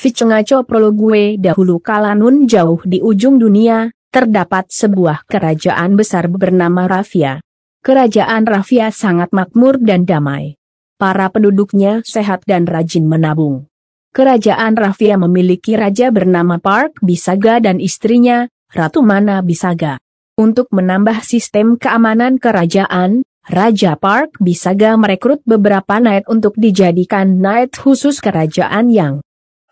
Vicengaco prologue dahulu kala nun jauh di ujung dunia, terdapat sebuah kerajaan besar bernama Rafia. Kerajaan Rafia sangat makmur dan damai. Para penduduknya sehat dan rajin menabung. Kerajaan Rafia memiliki raja bernama Park Bisaga dan istrinya, Ratu Mana Bisaga. Untuk menambah sistem keamanan kerajaan, Raja Park Bisaga merekrut beberapa knight untuk dijadikan knight khusus kerajaan yang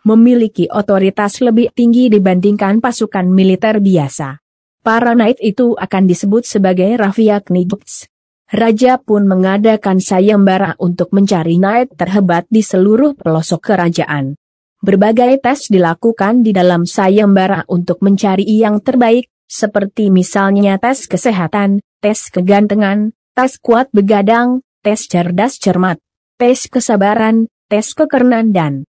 memiliki otoritas lebih tinggi dibandingkan pasukan militer biasa. Para knight itu akan disebut sebagai Rafia Knights. Raja pun mengadakan sayembara untuk mencari knight terhebat di seluruh pelosok kerajaan. Berbagai tes dilakukan di dalam sayembara untuk mencari yang terbaik, seperti misalnya tes kesehatan, tes kegantengan, tes kuat begadang, tes cerdas cermat, tes kesabaran, tes kekernan dan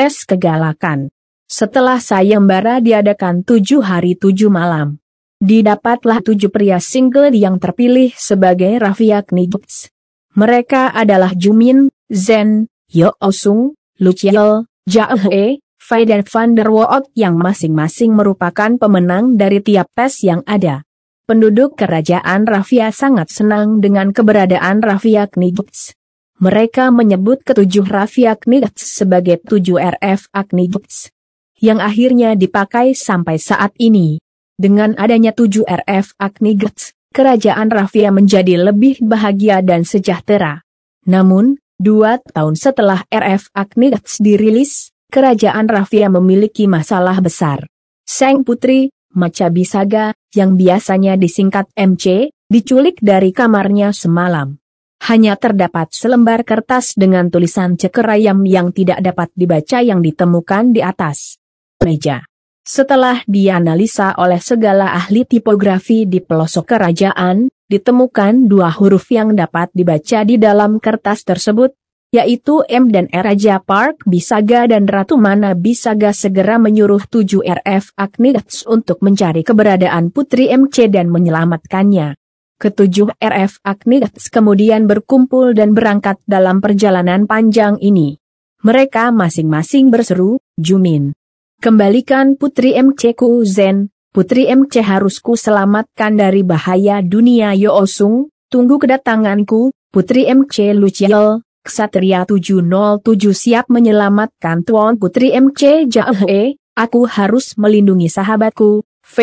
tes kegalakan. Setelah sayembara diadakan tujuh hari tujuh malam. Didapatlah tujuh pria single yang terpilih sebagai Rafia Knights. Mereka adalah Jumin, Zen, Yo Osung, Luciel, Jahe, Fai dan Van der Waot yang masing-masing merupakan pemenang dari tiap tes yang ada. Penduduk kerajaan Rafia sangat senang dengan keberadaan Rafia Knights. Mereka menyebut ketujuh Rafia Knights sebagai tujuh RF Knights. Yang akhirnya dipakai sampai saat ini. Dengan adanya tujuh RF Knights, kerajaan Rafia menjadi lebih bahagia dan sejahtera. Namun, dua tahun setelah RF Knights dirilis, kerajaan Rafia memiliki masalah besar. Sang putri, Maca Bisaga, yang biasanya disingkat MC, diculik dari kamarnya semalam hanya terdapat selembar kertas dengan tulisan cekerayam yang tidak dapat dibaca yang ditemukan di atas meja. Setelah dianalisa oleh segala ahli tipografi di pelosok kerajaan, ditemukan dua huruf yang dapat dibaca di dalam kertas tersebut, yaitu M dan R Raja Park Bisaga dan Ratu Mana Bisaga segera menyuruh 7 RF Agnites untuk mencari keberadaan Putri MC dan menyelamatkannya. Ketujuh RF Agnites kemudian berkumpul dan berangkat dalam perjalanan panjang ini. Mereka masing-masing berseru, Jumin. Kembalikan Putri MC ku Zen, Putri MC harus ku selamatkan dari bahaya dunia Yoosung, tunggu kedatanganku, Putri MC Luciel, Ksatria 707 siap menyelamatkan Tuan Putri MC Jahe, aku harus melindungi sahabatku, V,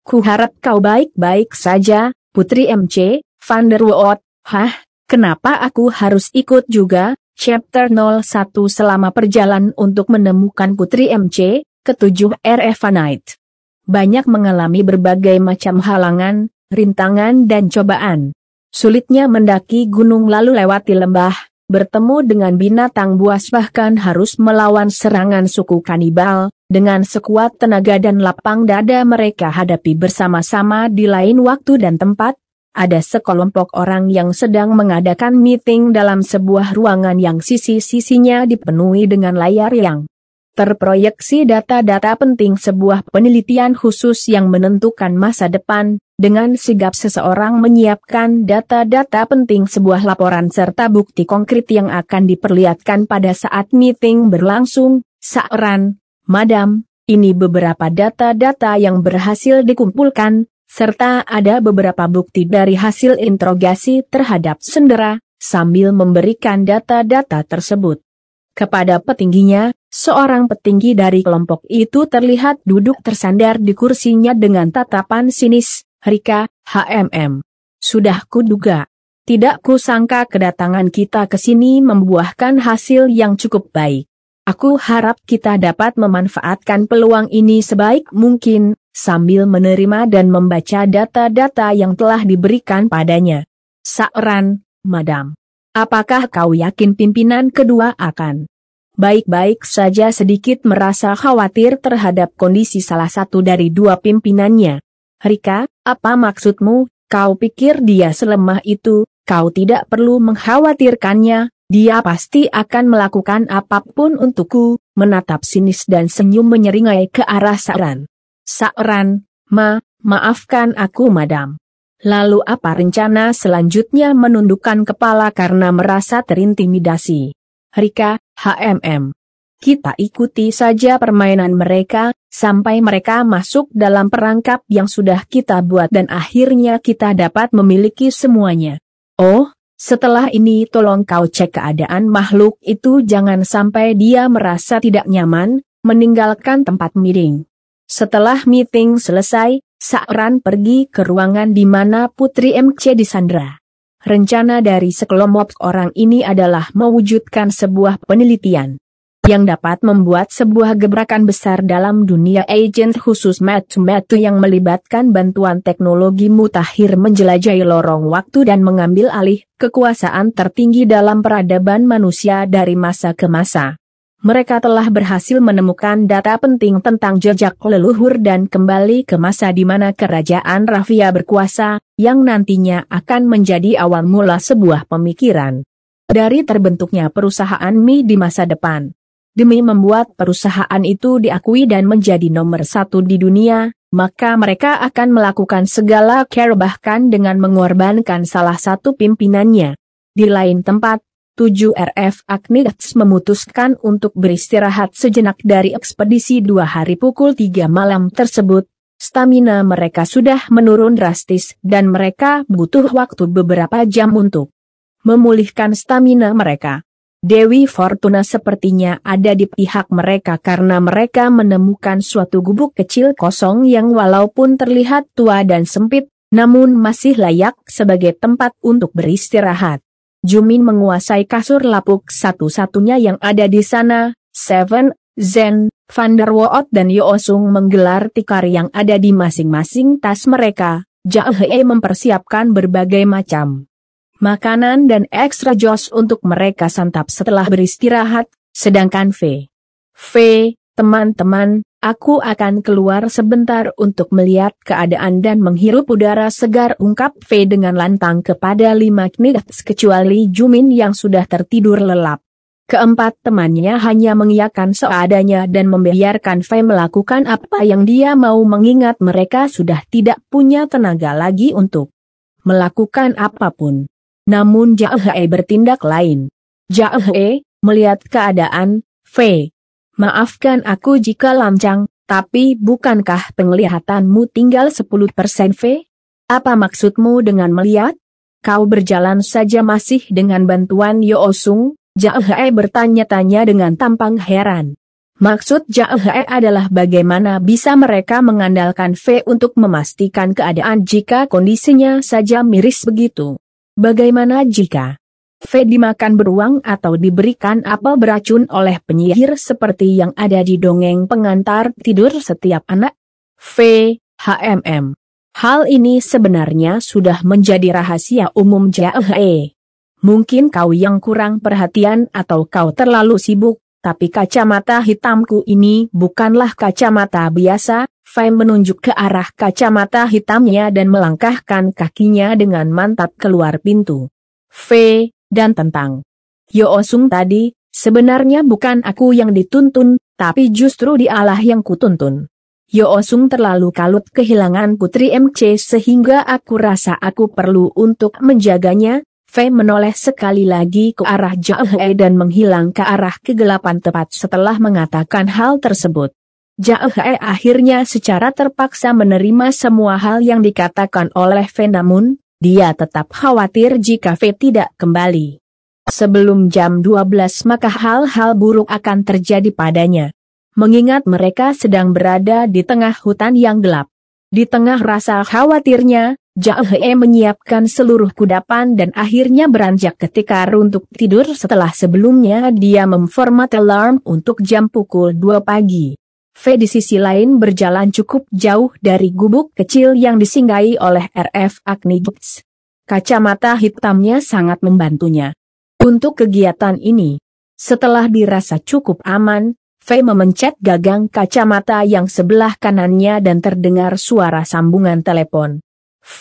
ku harap kau baik-baik saja, Putri MC, Van der Woot, hah, kenapa aku harus ikut juga? Chapter 01 Selama perjalanan untuk menemukan Putri MC, ketujuh RF Night. Banyak mengalami berbagai macam halangan, rintangan dan cobaan. Sulitnya mendaki gunung lalu lewati lembah, bertemu dengan binatang buas bahkan harus melawan serangan suku kanibal, dengan sekuat tenaga dan lapang dada mereka hadapi bersama-sama di lain waktu dan tempat, ada sekelompok orang yang sedang mengadakan meeting dalam sebuah ruangan yang sisi-sisinya dipenuhi dengan layar yang terproyeksi data-data penting sebuah penelitian khusus yang menentukan masa depan, dengan sigap seseorang menyiapkan data-data penting sebuah laporan serta bukti konkret yang akan diperlihatkan pada saat meeting berlangsung, Saran, Madam, ini beberapa data-data yang berhasil dikumpulkan, serta ada beberapa bukti dari hasil interogasi terhadap Sendera, sambil memberikan data-data tersebut. Kepada petingginya, seorang petinggi dari kelompok itu terlihat duduk tersandar di kursinya dengan tatapan sinis, Rika, HMM. Sudah kuduga. Tidak kusangka kedatangan kita ke sini membuahkan hasil yang cukup baik. Aku harap kita dapat memanfaatkan peluang ini sebaik mungkin, sambil menerima dan membaca data-data yang telah diberikan padanya. Saran, Madam. Apakah kau yakin pimpinan kedua akan baik-baik saja sedikit merasa khawatir terhadap kondisi salah satu dari dua pimpinannya? Rika, apa maksudmu? Kau pikir dia selemah itu, kau tidak perlu mengkhawatirkannya, dia pasti akan melakukan apa pun untukku, menatap sinis dan senyum menyeringai ke arah Saran. Saran, ma, maafkan aku madam. Lalu apa rencana selanjutnya menundukkan kepala karena merasa terintimidasi? Rika, HMM. Kita ikuti saja permainan mereka, sampai mereka masuk dalam perangkap yang sudah kita buat dan akhirnya kita dapat memiliki semuanya. Oh, setelah ini tolong kau cek keadaan makhluk itu jangan sampai dia merasa tidak nyaman, meninggalkan tempat meeting. Setelah meeting selesai, Sakran pergi ke ruangan di mana Putri MC disandra. Rencana dari sekelompok orang ini adalah mewujudkan sebuah penelitian yang dapat membuat sebuah gebrakan besar dalam dunia agent khusus Metu-Metu yang melibatkan bantuan teknologi mutakhir menjelajahi lorong waktu dan mengambil alih kekuasaan tertinggi dalam peradaban manusia dari masa ke masa. Mereka telah berhasil menemukan data penting tentang jejak leluhur dan kembali ke masa di mana kerajaan Rafia berkuasa, yang nantinya akan menjadi awal mula sebuah pemikiran. Dari terbentuknya perusahaan mie di masa depan demi membuat perusahaan itu diakui dan menjadi nomor satu di dunia, maka mereka akan melakukan segala care bahkan dengan mengorbankan salah satu pimpinannya. Di lain tempat, 7 RF Agnets memutuskan untuk beristirahat sejenak dari ekspedisi dua hari pukul 3 malam tersebut. Stamina mereka sudah menurun drastis dan mereka butuh waktu beberapa jam untuk memulihkan stamina mereka. Dewi Fortuna sepertinya ada di pihak mereka karena mereka menemukan suatu gubuk kecil kosong yang walaupun terlihat tua dan sempit, namun masih layak sebagai tempat untuk beristirahat. Jumin menguasai kasur lapuk satu-satunya yang ada di sana, Seven, Zen, Van der Woot dan Yoosung menggelar tikar yang ada di masing-masing tas mereka. Jahe mempersiapkan berbagai macam makanan dan ekstra jos untuk mereka santap setelah beristirahat, sedangkan V. V, teman-teman, aku akan keluar sebentar untuk melihat keadaan dan menghirup udara segar ungkap V dengan lantang kepada lima knights kecuali Jumin yang sudah tertidur lelap. Keempat temannya hanya mengiyakan seadanya dan membiarkan V melakukan apa yang dia mau mengingat mereka sudah tidak punya tenaga lagi untuk melakukan apa pun. Namun Jahe bertindak lain. Jahe, melihat keadaan, V. Maafkan aku jika lancang, tapi bukankah penglihatanmu tinggal 10% V? Apa maksudmu dengan melihat? Kau berjalan saja masih dengan bantuan Yoosung, Jahe bertanya-tanya dengan tampang heran. Maksud Jahe adalah bagaimana bisa mereka mengandalkan V untuk memastikan keadaan jika kondisinya saja miris begitu. Bagaimana jika V dimakan beruang atau diberikan apel beracun oleh penyihir seperti yang ada di dongeng pengantar tidur setiap anak? V, HMM. Hal ini sebenarnya sudah menjadi rahasia umum JAE. Mungkin kau yang kurang perhatian atau kau terlalu sibuk, tapi kacamata hitamku ini bukanlah kacamata biasa, Fei menunjuk ke arah kacamata hitamnya dan melangkahkan kakinya dengan mantap keluar pintu. Fei, dan tentang Yo Osung tadi, sebenarnya bukan aku yang dituntun, tapi justru dialah yang kutuntun. Yo Osung terlalu kalut kehilangan putri MC sehingga aku rasa aku perlu untuk menjaganya, Fei menoleh sekali lagi ke arah Jahe dan menghilang ke arah kegelapan tepat setelah mengatakan hal tersebut. Jahe akhirnya secara terpaksa menerima semua hal yang dikatakan oleh V namun, dia tetap khawatir jika V tidak kembali. Sebelum jam 12 maka hal-hal buruk akan terjadi padanya. Mengingat mereka sedang berada di tengah hutan yang gelap. Di tengah rasa khawatirnya, Jahe menyiapkan seluruh kudapan dan akhirnya beranjak ketika untuk tidur setelah sebelumnya dia memformat alarm untuk jam pukul 2 pagi. V di sisi lain berjalan cukup jauh dari gubuk kecil yang disinggahi oleh RF Agni Jux. Kacamata hitamnya sangat membantunya. Untuk kegiatan ini, setelah dirasa cukup aman, V memencet gagang kacamata yang sebelah kanannya dan terdengar suara sambungan telepon. V,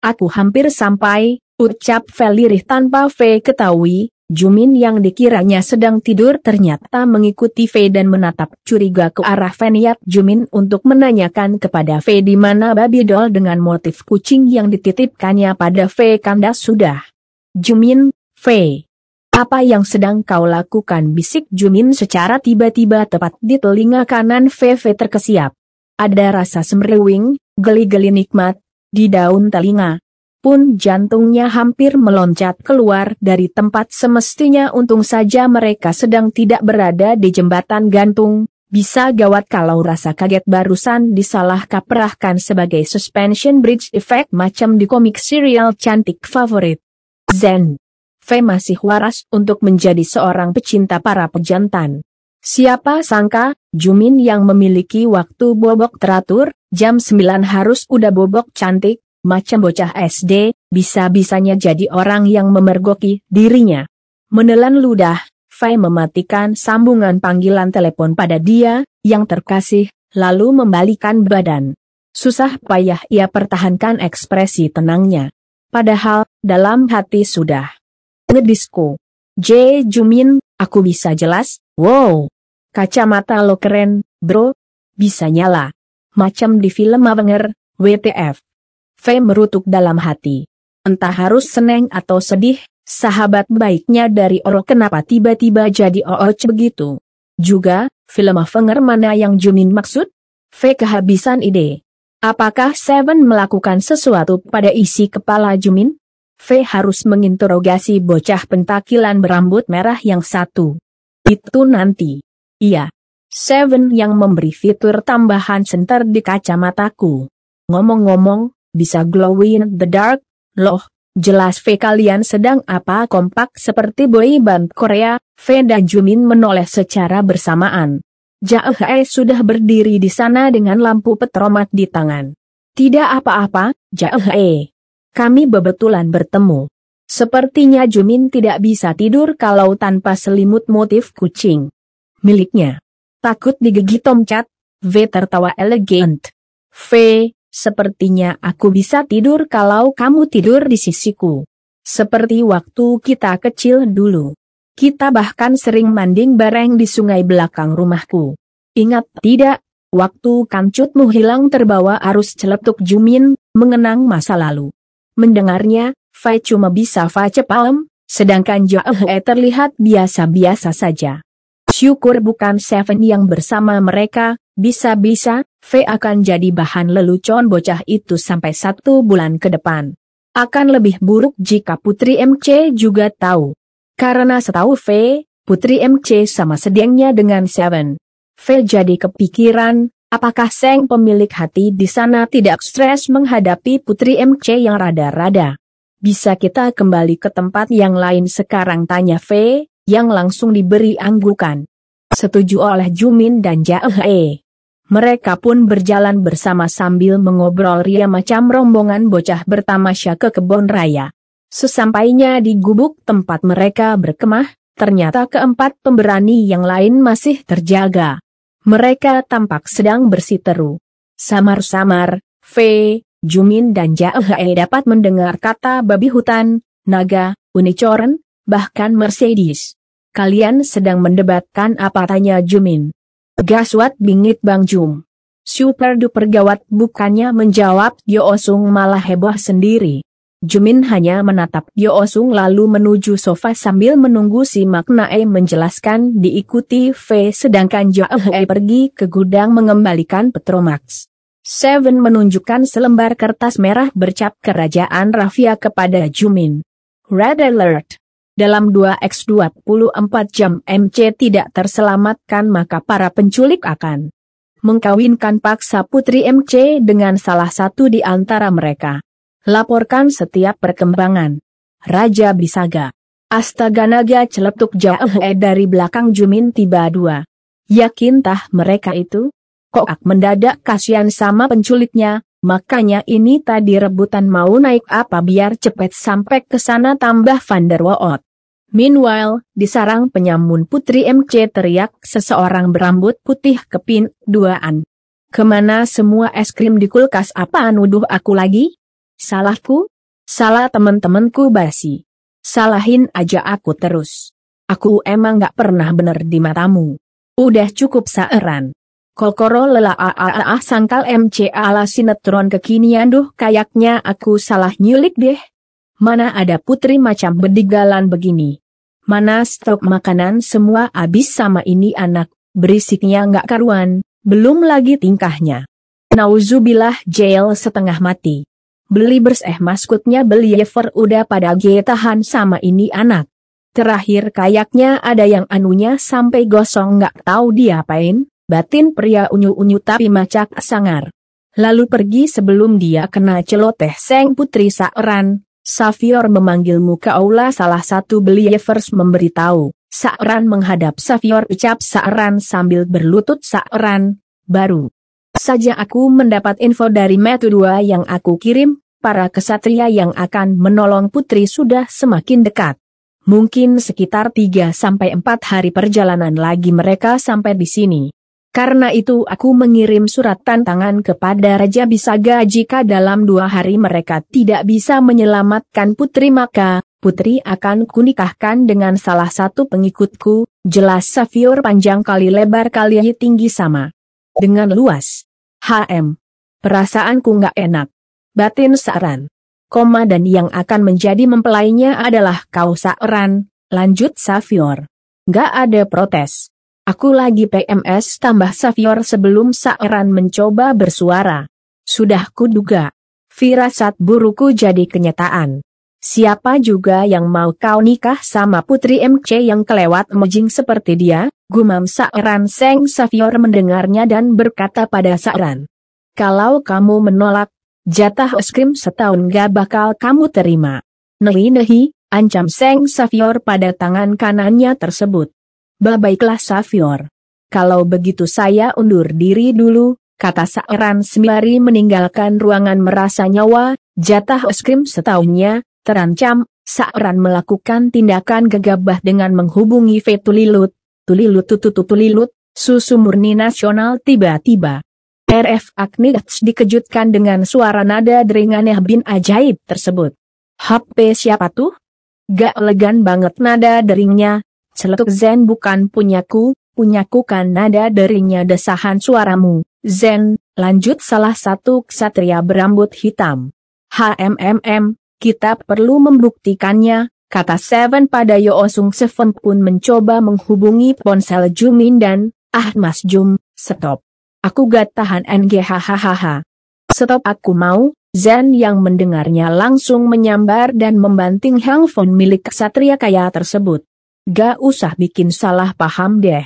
aku hampir sampai, ucap V lirih tanpa V ketahui, Jumin yang dikiranya sedang tidur ternyata mengikuti Fei dan menatap curiga ke arah Feniat Jumin untuk menanyakan kepada Fei di mana babi doll dengan motif kucing yang dititipkannya pada Fei kandas sudah. Jumin, Fei. Apa yang sedang kau lakukan bisik Jumin secara tiba-tiba tepat di telinga kanan VV terkesiap. Ada rasa semrewing, geli-geli nikmat, di daun telinga. Pun jantungnya hampir meloncat keluar dari tempat semestinya untung saja mereka sedang tidak berada di jembatan gantung, bisa gawat kalau rasa kaget barusan disalah kaprahkan sebagai suspension bridge effect macam di komik serial cantik favorit. Zen V masih waras untuk menjadi seorang pecinta para pejantan. Siapa sangka, Jumin yang memiliki waktu bobok teratur, jam 9 harus udah bobok cantik, macam bocah SD, bisa-bisanya jadi orang yang memergoki dirinya. Menelan ludah, Fai mematikan sambungan panggilan telepon pada dia, yang terkasih, lalu membalikan badan. Susah payah ia pertahankan ekspresi tenangnya. Padahal, dalam hati sudah ngedisko. J. Jumin, aku bisa jelas, wow. Kacamata lo keren, bro. Bisa nyala. Macam di film Avenger, WTF. V merutuk dalam hati. Entah harus seneng atau sedih, sahabat baiknya dari Oro kenapa tiba-tiba jadi ooch begitu. Juga, film Avenger mana yang Jumin maksud? V kehabisan ide. Apakah Seven melakukan sesuatu pada isi kepala Jumin? V harus menginterogasi bocah pentakilan berambut merah yang satu. Itu nanti. Iya. Seven yang memberi fitur tambahan senter di kacamataku. Ngomong-ngomong, bisa glow in the dark? Loh, jelas V kalian sedang apa kompak seperti boy band Korea, V dan Jumin menoleh secara bersamaan. Jae sudah berdiri di sana dengan lampu petromat di tangan. Tidak apa-apa, Jae. Kami bebetulan bertemu. Sepertinya Jumin tidak bisa tidur kalau tanpa selimut motif kucing. Miliknya. Takut digigit tomcat, V tertawa elegant. V, sepertinya aku bisa tidur kalau kamu tidur di sisiku. Seperti waktu kita kecil dulu. Kita bahkan sering manding bareng di sungai belakang rumahku. Ingat tidak, waktu kancutmu hilang terbawa arus celetuk Jumin, mengenang masa lalu. Mendengarnya, Fai cuma bisa face palem, sedangkan Joe terlihat biasa-biasa saja. Syukur bukan Seven yang bersama mereka, bisa-bisa, V akan jadi bahan lelucon bocah itu sampai satu bulan ke depan. Akan lebih buruk jika Putri MC juga tahu. Karena setahu V, Putri MC sama sedengnya dengan Seven. V jadi kepikiran, Apakah Seng pemilik hati di sana tidak stres menghadapi Putri MC yang rada-rada? Bisa kita kembali ke tempat yang lain sekarang tanya V, yang langsung diberi anggukan. Setuju oleh Jumin dan Jae. Mereka pun berjalan bersama sambil mengobrol ria macam rombongan bocah bertamasya ke kebun raya. Sesampainya di gubuk tempat mereka berkemah, ternyata keempat pemberani yang lain masih terjaga. Mereka tampak sedang bersiteru. Samar-samar, V, Jumin dan Jahe dapat mendengar kata babi hutan, naga, unicorn, bahkan Mercedes. Kalian sedang mendebatkan apa tanya Jumin. Gaswat bingit Bang Jum. Super duper gawat bukannya menjawab Yo Osung malah heboh sendiri. Jumin hanya menatap Yo Osung lalu menuju sofa sambil menunggu si Maknae menjelaskan diikuti V sedangkan Jo E pergi ke gudang mengembalikan Petromax. Seven menunjukkan selembar kertas merah bercap kerajaan Rafia kepada Jumin. Red Alert. Dalam 2x24 jam MC tidak terselamatkan maka para penculik akan mengkawinkan paksa putri MC dengan salah satu di antara mereka. Laporkan setiap perkembangan. Raja Bisaga. Astaga naga celetuk jauh dari belakang Jumin tiba dua. Yakin tah mereka itu? Kok ak mendadak kasihan sama penculiknya, makanya ini tadi rebutan mau naik apa biar cepet sampai ke sana tambah Vanderwoot. Meanwhile, di sarang penyamun Putri MC teriak seseorang berambut putih kepin duaan. Ke mana semua es krim di kulkas apa nuduh aku lagi? Salahku? Salah temen-temenku basi. Salahin aja aku terus. Aku emang gak pernah bener di matamu. Udah cukup saeran. Kokoro lela aa sangkal MC ala sinetron kekinian duh kayaknya aku salah nyulik deh. Mana ada putri macam bedigalan begini. Mana stok makanan semua habis sama ini anak, berisiknya nggak karuan, belum lagi tingkahnya. Nauzubillah jail setengah mati. Beli berseh maskutnya beli Yever udah pada G tahan sama ini anak. Terakhir kayaknya ada yang anunya sampai gosong nggak tahu diapain, batin pria unyu-unyu tapi macak sangar. Lalu pergi sebelum dia kena celoteh Seng Putri Saeran, Safior memanggil muka aula salah satu believers memberitahu. Saeran menghadap Safior ucap Saeran sambil berlutut Saeran, baru. Saja aku mendapat info dari Metu 2 yang aku kirim, para kesatria yang akan menolong putri sudah semakin dekat. Mungkin sekitar 3-4 hari perjalanan lagi mereka sampai di sini. Karena itu aku mengirim surat tantangan kepada Raja Bisaga jika dalam dua hari mereka tidak bisa menyelamatkan putri maka, putri akan kunikahkan dengan salah satu pengikutku, jelas Safiur panjang kali lebar kali tinggi sama. Dengan luas. HM. Perasaanku nggak enak. Batin saran. Koma dan yang akan menjadi mempelainya adalah kau saran, lanjut Safior. Nggak ada protes. Aku lagi PMS tambah Savior sebelum Saeran mencoba bersuara. Sudah kuduga. Firasat buruku jadi kenyataan. Siapa juga yang mau kau nikah sama putri MC yang kelewat mojing seperti dia? Gumam Saeran Seng Savior mendengarnya dan berkata pada Saeran. Kalau kamu menolak, jatah es krim setahun gak bakal kamu terima. Nehi-nehi, ancam Seng Savior pada tangan kanannya tersebut. Baiklah Safior. Kalau begitu saya undur diri dulu, kata Saeran sembari meninggalkan ruangan merasa nyawa, jatah es krim setahunnya, terancam, Saeran melakukan tindakan gegabah dengan menghubungi V Tulilut, tututu Tulilut, susu murni nasional tiba-tiba. RF Agnits dikejutkan dengan suara nada deringannya bin ajaib tersebut. HP siapa tuh? Gak elegan banget nada deringnya, Celetuk Zen bukan punyaku, punyaku kan nada deringnya desahan suaramu. Zen, lanjut salah satu ksatria berambut hitam. HMMM, kita perlu membuktikannya, kata Seven pada Yoosung Seven pun mencoba menghubungi ponsel Jumin dan, ah mas Jum, stop. Aku gak tahan NG hahaha. Stop aku mau, Zen yang mendengarnya langsung menyambar dan membanting handphone milik ksatria kaya tersebut. Gak usah bikin salah paham deh.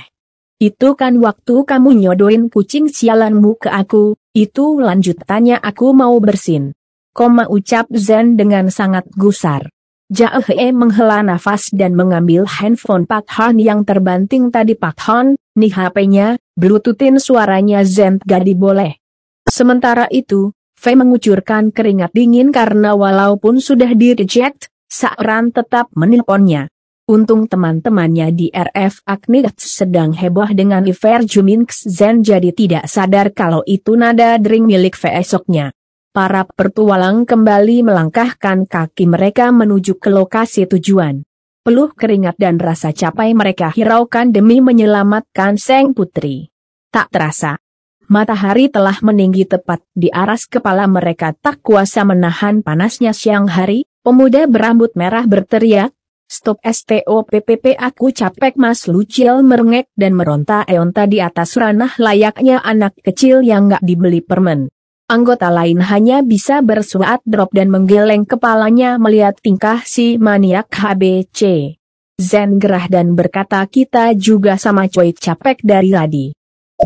Itu kan waktu kamu nyodoin kucing sialanmu ke aku, itu lanjutannya aku mau bersin. Koma ucap Zen dengan sangat gusar. Jahe menghela nafas dan mengambil handphone Pak Han yang terbanting tadi Pak Han, nih HP-nya, bluetoothin suaranya Zen gak diboleh. Sementara itu, Fei mengucurkan keringat dingin karena walaupun sudah di-reject, Sakran tetap menelponnya. Untung teman-temannya di RF Agnix sedang heboh dengan Iver Juminx Zen jadi tidak sadar kalau itu nada dering milik V esoknya. Para pertualang kembali melangkahkan kaki mereka menuju ke lokasi tujuan. Peluh keringat dan rasa capai mereka hiraukan demi menyelamatkan Seng Putri. Tak terasa. Matahari telah meninggi tepat di aras kepala mereka tak kuasa menahan panasnya siang hari, pemuda berambut merah berteriak, Stop STOPPP aku capek Mas Lucil merengek dan meronta eonta di atas ranah layaknya anak kecil yang gak dibeli permen. Anggota lain hanya bisa bersuat drop dan menggeleng kepalanya melihat tingkah si maniak HBC. Zen gerah dan berkata kita juga sama coy capek dari tadi.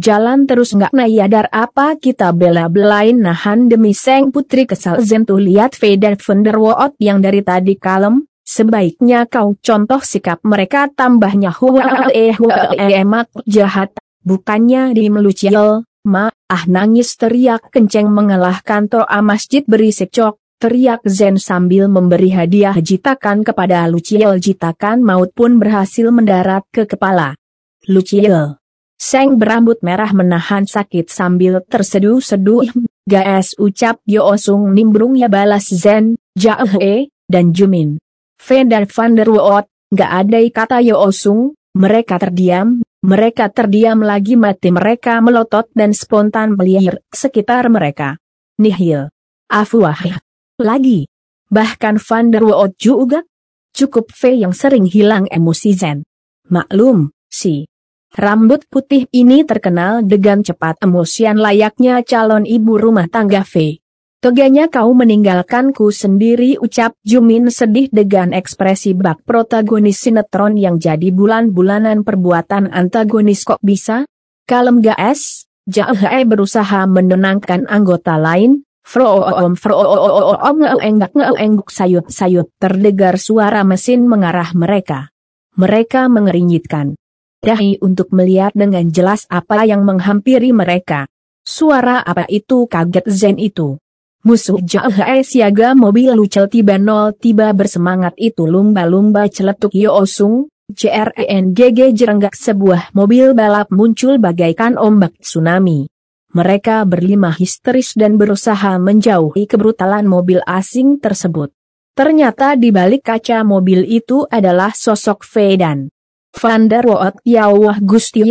Jalan terus nggak nayadar apa kita bela-belain nahan demi Seng Putri kesal Zen tuh lihat Veda Vanderwoot yang dari tadi kalem, Sebaiknya kau contoh sikap mereka tambahnya hua eh hua emak jahat, bukannya di melucil, ma, ah nangis teriak kenceng mengalahkan toa masjid berisik cok, teriak Zen sambil memberi hadiah jitakan kepada Lucil jitakan maut pun berhasil mendarat ke kepala. Lucil. Seng berambut merah menahan sakit sambil terseduh-seduh, gas ucap Yoosung nimbrung ya balas Zen, Jahe, dan Jumin. Van dan Van der Woot, gak ada kata Yoosung, mereka terdiam, mereka terdiam lagi mati mereka melotot dan spontan melihir sekitar mereka. Nihil. Afuah. Lagi. Bahkan Van der Woot juga. Cukup Fei yang sering hilang emosi Zen. Maklum, si rambut putih ini terkenal dengan cepat emosian layaknya calon ibu rumah tangga Fei. Teganya kau meninggalkanku sendiri ucap Jumin sedih dengan ekspresi bak protagonis sinetron yang jadi bulan-bulanan perbuatan antagonis kok bisa? Kalem gas, Jahe berusaha menenangkan anggota lain, Froom Froom ngeengak ngeenguk sayup-sayup terdengar suara mesin mengarah mereka. Mereka mengerinyitkan dahi untuk melihat dengan jelas apa yang menghampiri mereka. Suara apa itu kaget Zen itu. Musuh Jahe siaga mobil lucel tiba nol tiba bersemangat itu lumba-lumba celetuk Yoosung, JRENGG jerenggak sebuah mobil balap muncul bagaikan ombak tsunami. Mereka berlima histeris dan berusaha menjauhi kebrutalan mobil asing tersebut. Ternyata di balik kaca mobil itu adalah sosok Fedan. Van der Waot Yawah Gusti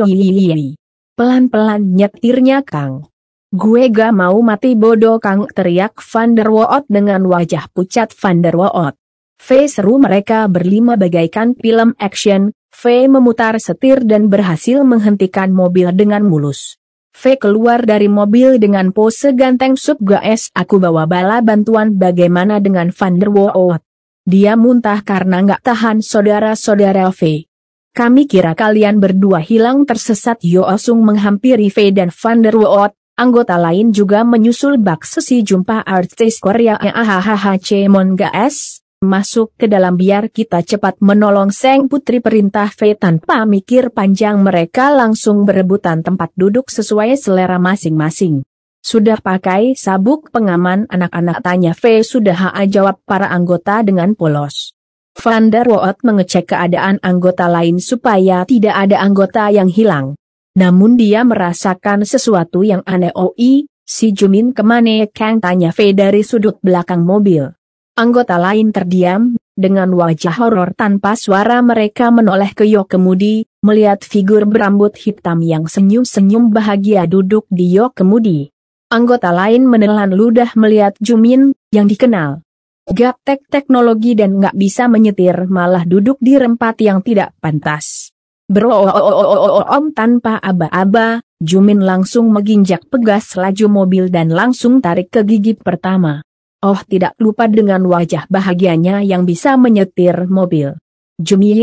Pelan-pelan nyetirnya Kang. Gue gak mau mati bodoh Kang teriak Van der Waot dengan wajah pucat Van der Waot. V seru mereka berlima bagaikan film action, V memutar setir dan berhasil menghentikan mobil dengan mulus. V keluar dari mobil dengan pose ganteng sub guys aku bawa bala bantuan bagaimana dengan Van der Waot. Dia muntah karena nggak tahan saudara-saudara V. Kami kira kalian berdua hilang tersesat Yo Osung menghampiri V dan Van der Waot, Anggota lain juga menyusul bak sesi jumpa artis Korea AHHH Monga S. Masuk ke dalam biar kita cepat menolong Seng Putri perintah V tanpa mikir panjang mereka langsung berebutan tempat duduk sesuai selera masing-masing. Sudah pakai sabuk pengaman anak-anak tanya V sudah HA jawab para anggota dengan polos. Van der Waot mengecek keadaan anggota lain supaya tidak ada anggota yang hilang. Namun dia merasakan sesuatu yang aneh oi, si Jumin ke mana Kang tanya Fei dari sudut belakang mobil. Anggota lain terdiam, dengan wajah horor tanpa suara mereka menoleh ke Yo Kemudi, melihat figur berambut hitam yang senyum-senyum bahagia duduk di Yo Kemudi. Anggota lain menelan ludah melihat Jumin, yang dikenal. Gaptek teknologi dan nggak bisa menyetir malah duduk di rempat yang tidak pantas. Beroom tanpa aba-aba, Jumin langsung menginjak pegas laju mobil dan langsung tarik ke gigi pertama. Oh tidak lupa dengan wajah bahagianya yang bisa menyetir mobil. Jumin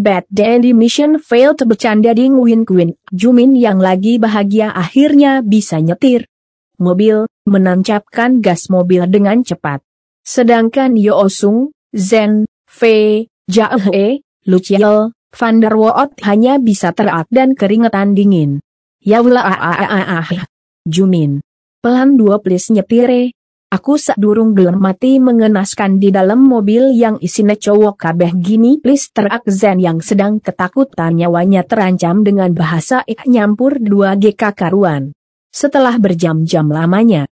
bad daddy mission failed bercanda ding win win. Jumin yang lagi bahagia akhirnya bisa nyetir. Mobil, menancapkan gas mobil dengan cepat. Sedangkan Yo Osung, Zen, Fei, Jahe, Luciel, Van der Waot hanya bisa terat dan keringetan dingin. Ya ah, ah, ah, Jumin. Pelan dua please nyetire. Aku durung gelem mati mengenaskan di dalam mobil yang isinya cowok kabeh gini please terak Zen yang sedang ketakutan nyawanya terancam dengan bahasa ik nyampur dua GK karuan. Setelah berjam-jam lamanya,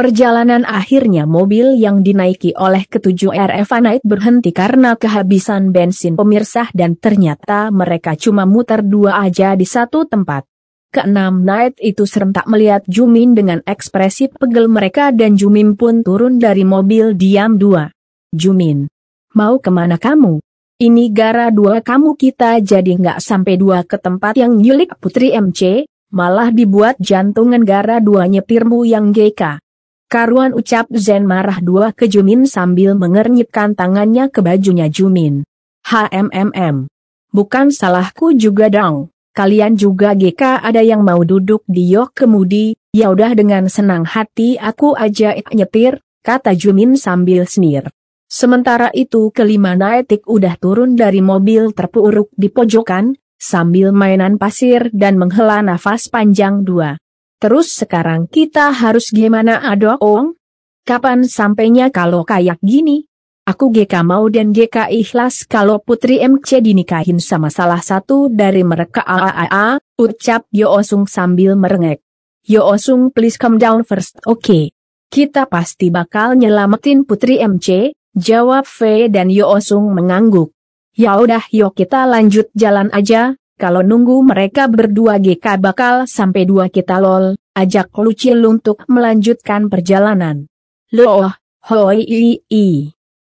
Perjalanan akhirnya mobil yang dinaiki oleh ketujuh RF Night berhenti karena kehabisan bensin pemirsah dan ternyata mereka cuma muter dua aja di satu tempat. Keenam Night itu serentak melihat Jumin dengan ekspresi pegel mereka dan Jumin pun turun dari mobil diam dua. Jumin, mau ke mana kamu? Ini gara dua kamu kita jadi nggak sampai dua ke tempat yang nyulik Putri MC, malah dibuat jantungan gara dua nyepirmu yang GK. Karuan ucap Zen marah dua ke Jumin sambil mengernyitkan tangannya ke bajunya Jumin. HMMM. Bukan salahku juga dong. Kalian juga GK ada yang mau duduk di yok kemudi, ya udah dengan senang hati aku aja nyetir, kata Jumin sambil semir. Sementara itu kelima Naitik udah turun dari mobil terpuruk di pojokan, sambil mainan pasir dan menghela nafas panjang dua. Terus sekarang kita harus gimana adong? Kapan sampainya kalau kayak gini? Aku GK mau dan GK ikhlas kalau Putri MC dinikahin sama salah satu dari mereka AAA, ucap Yo Osung sambil merengek. Yo Osung please come down first, oke. Okay. Kita pasti bakal nyelamatin Putri MC, jawab V dan Yo Osung mengangguk. Ya udah yuk kita lanjut jalan aja, kalau nunggu mereka berdua GK bakal sampai dua kita lol, ajak Lucil untuk melanjutkan perjalanan. Loh, hoi i, i.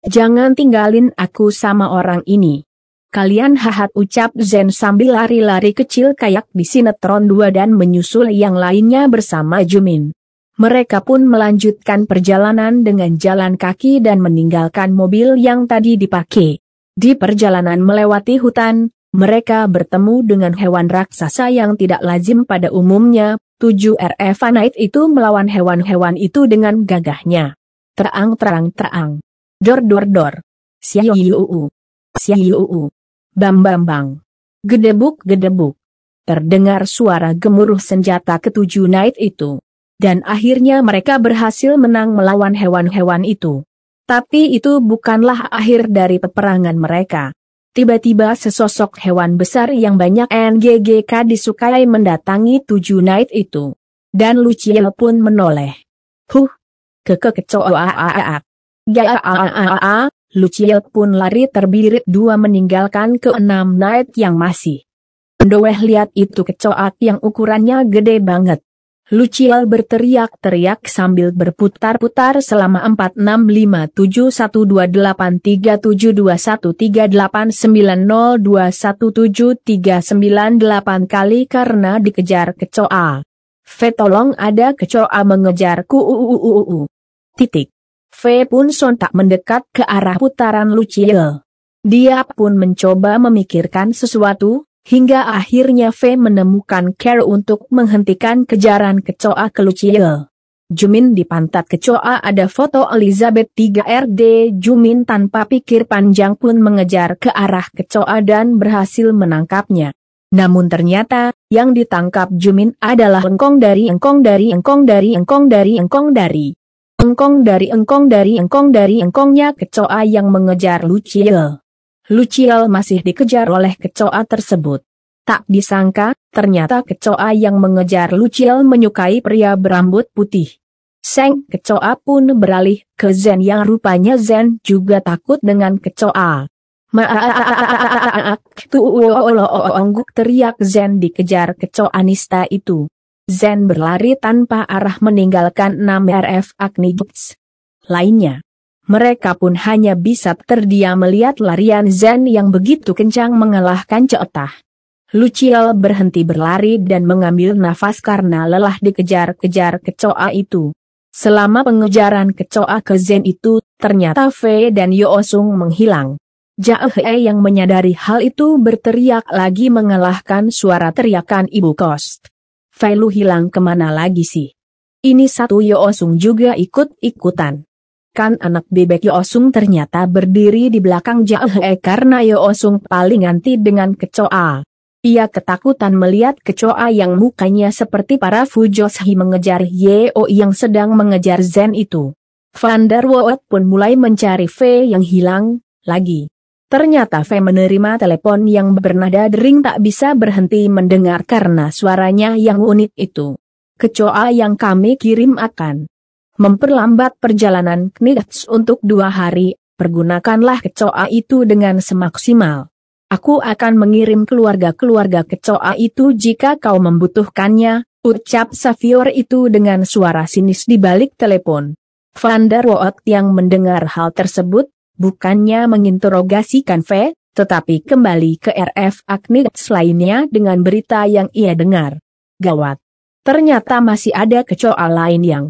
Jangan tinggalin aku sama orang ini. Kalian hahat ucap Zen sambil lari-lari kecil kayak di sinetron 2 dan menyusul yang lainnya bersama Jumin. Mereka pun melanjutkan perjalanan dengan jalan kaki dan meninggalkan mobil yang tadi dipakai. Di perjalanan melewati hutan, mereka bertemu dengan hewan raksasa yang tidak lazim pada umumnya, Tujuh RF Night itu melawan hewan-hewan itu dengan gagahnya. Terang terang terang. Dor dor dor. Siayuu. Siayuu. Bam bam bang. Gedebuk gedebuk. Terdengar suara gemuruh senjata ketujuh Night itu. Dan akhirnya mereka berhasil menang melawan hewan-hewan itu. Tapi itu bukanlah akhir dari peperangan mereka. Tiba-tiba sesosok hewan besar yang banyak NGGK disukai mendatangi tujuh night itu. Dan Luciel pun menoleh. Huh! Kekekecoa Gaa Luciel pun lari terbirit dua meninggalkan keenam night yang masih. Ndoweh lihat itu kecoak yang ukurannya gede banget. Luciel berteriak-teriak sambil berputar-putar selama 465712373890217398 kali karena dikejar kecoa. V tolong ada kecoa mengejarku. Titik. V pun sontak mendekat ke arah putaran Luciel. Dia pun mencoba memikirkan sesuatu, Hingga akhirnya V menemukan care untuk menghentikan kejaran kecoa ke Luciel. Jumin di pantat kecoa ada foto Elizabeth 3RD Jumin tanpa pikir panjang pun mengejar ke arah kecoa dan berhasil menangkapnya. Namun ternyata, yang ditangkap Jumin adalah engkong dari engkong dari engkong dari engkong dari engkong dari engkong dari engkong dari engkong dari engkongnya kecoa yang mengejar Luciel. Luciel masih dikejar oleh kecoa tersebut. Tak disangka, ternyata kecoa yang mengejar Luciel menyukai pria berambut putih. Seng kecoa pun beralih ke Zen yang rupanya Zen juga takut dengan kecoa. Maak, tuongguk teriak Zen dikejar kecoa nista itu. Zen berlari tanpa arah meninggalkan 6 RF Agni lainnya. Mereka pun hanya bisa terdiam melihat larian Zen yang begitu kencang mengalahkan Ceotah. Luciel berhenti berlari dan mengambil nafas karena lelah dikejar-kejar kecoa itu. Selama pengejaran kecoa ke Zen itu, ternyata Fei dan Yoosung menghilang. Jaehe yang menyadari hal itu berteriak lagi mengalahkan suara teriakan ibu kos. Fei lu hilang ke mana lagi sih? Ini satu Yoosung juga ikut-ikutan. Kan anak bebek Yoosung ternyata berdiri di belakang Jahe karena Yoosung paling anti dengan kecoa. Ia ketakutan melihat kecoa yang mukanya seperti para Fujoshi mengejar Yeo yang sedang mengejar Zen itu. Van der Woot pun mulai mencari V yang hilang, lagi. Ternyata V menerima telepon yang bernada dering tak bisa berhenti mendengar karena suaranya yang unik itu. Kecoa yang kami kirim akan memperlambat perjalanan Knigats untuk dua hari, pergunakanlah kecoa itu dengan semaksimal. Aku akan mengirim keluarga-keluarga kecoa itu jika kau membutuhkannya, ucap Savior itu dengan suara sinis di balik telepon. Van der Waal yang mendengar hal tersebut, bukannya menginterogasikan V, tetapi kembali ke RF Agnits lainnya dengan berita yang ia dengar. Gawat! Ternyata masih ada kecoa lain yang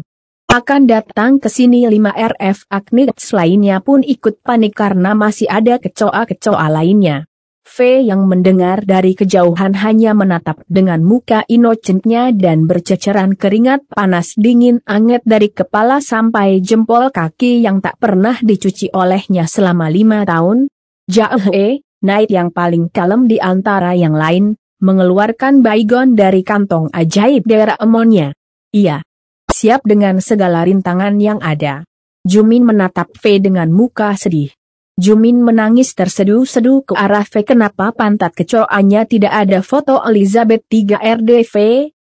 akan datang ke sini 5 RF Agnits lainnya pun ikut panik karena masih ada kecoa-kecoa lainnya. V yang mendengar dari kejauhan hanya menatap dengan muka inocentnya dan berceceran keringat panas dingin anget dari kepala sampai jempol kaki yang tak pernah dicuci olehnya selama lima tahun. Jahe, Night yang paling kalem di antara yang lain, mengeluarkan baygon dari kantong ajaib daerah emonnya. Iya, siap dengan segala rintangan yang ada. Jumin menatap V dengan muka sedih. Jumin menangis terseduh-seduh ke arah V kenapa pantat kecoanya tidak ada foto Elizabeth 3 RDV,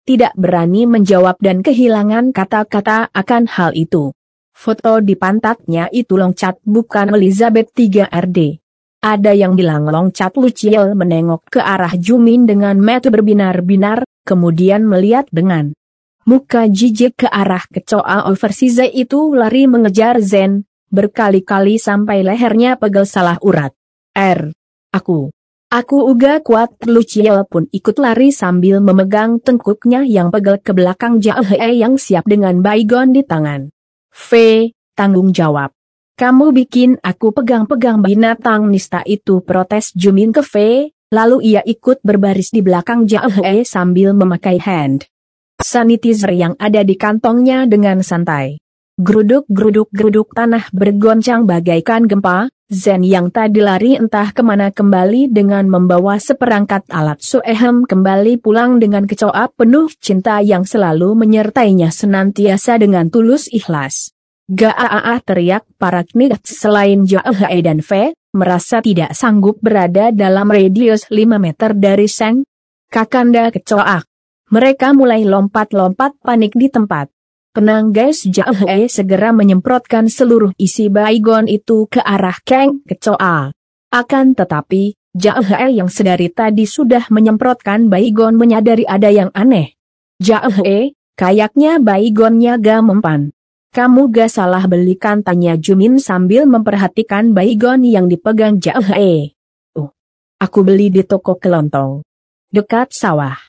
tidak berani menjawab dan kehilangan kata-kata akan hal itu. Foto di pantatnya itu loncat bukan Elizabeth 3 RD. Ada yang bilang loncat Luciel menengok ke arah Jumin dengan mata berbinar-binar, kemudian melihat dengan Muka jijik ke arah kecoa oversize itu lari mengejar Zen, berkali-kali sampai lehernya pegel salah urat. R. Aku. Aku uga kuat Luciel pun ikut lari sambil memegang tengkuknya yang pegel ke belakang Jahe yang siap dengan baygon di tangan. V. Tanggung jawab. Kamu bikin aku pegang-pegang binatang nista itu protes Jumin ke V, lalu ia ikut berbaris di belakang Jahe sambil memakai hand sanitizer yang ada di kantongnya dengan santai. Geruduk-geruduk-geruduk tanah bergoncang bagaikan gempa, Zen yang tadi lari entah ke mana kembali dengan membawa seperangkat alat suehem kembali pulang dengan kecoa penuh cinta yang selalu menyertainya senantiasa dengan tulus ikhlas. Gaaah teriak para knigat selain Jahe dan V, merasa tidak sanggup berada dalam radius 5 meter dari Seng. Kakanda kecoak. Mereka mulai lompat-lompat panik di tempat. Tenang guys Jahe segera menyemprotkan seluruh isi baygon itu ke arah Kang kecoa. Akan tetapi, Jahe yang sedari tadi sudah menyemprotkan baygon menyadari ada yang aneh. Jahe, kayaknya baygonnya gak mempan. Kamu gak salah belikan tanya Jumin sambil memperhatikan baygon yang dipegang Jahe. Uh, aku beli di toko kelontong. Dekat sawah.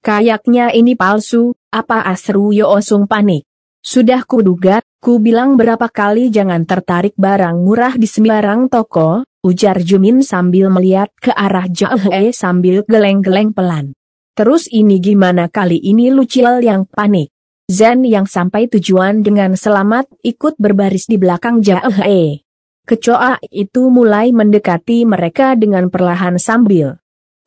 Kayaknya ini palsu, apa asru Yo Osung panik. Sudah kuduga, ku bilang berapa kali jangan tertarik barang murah di sembarang toko, ujar Jumin sambil melihat ke arah Jahe sambil geleng-geleng pelan. Terus ini gimana kali ini Lucil yang panik? Zen yang sampai tujuan dengan selamat ikut berbaris di belakang Jae. Kecoa itu mulai mendekati mereka dengan perlahan sambil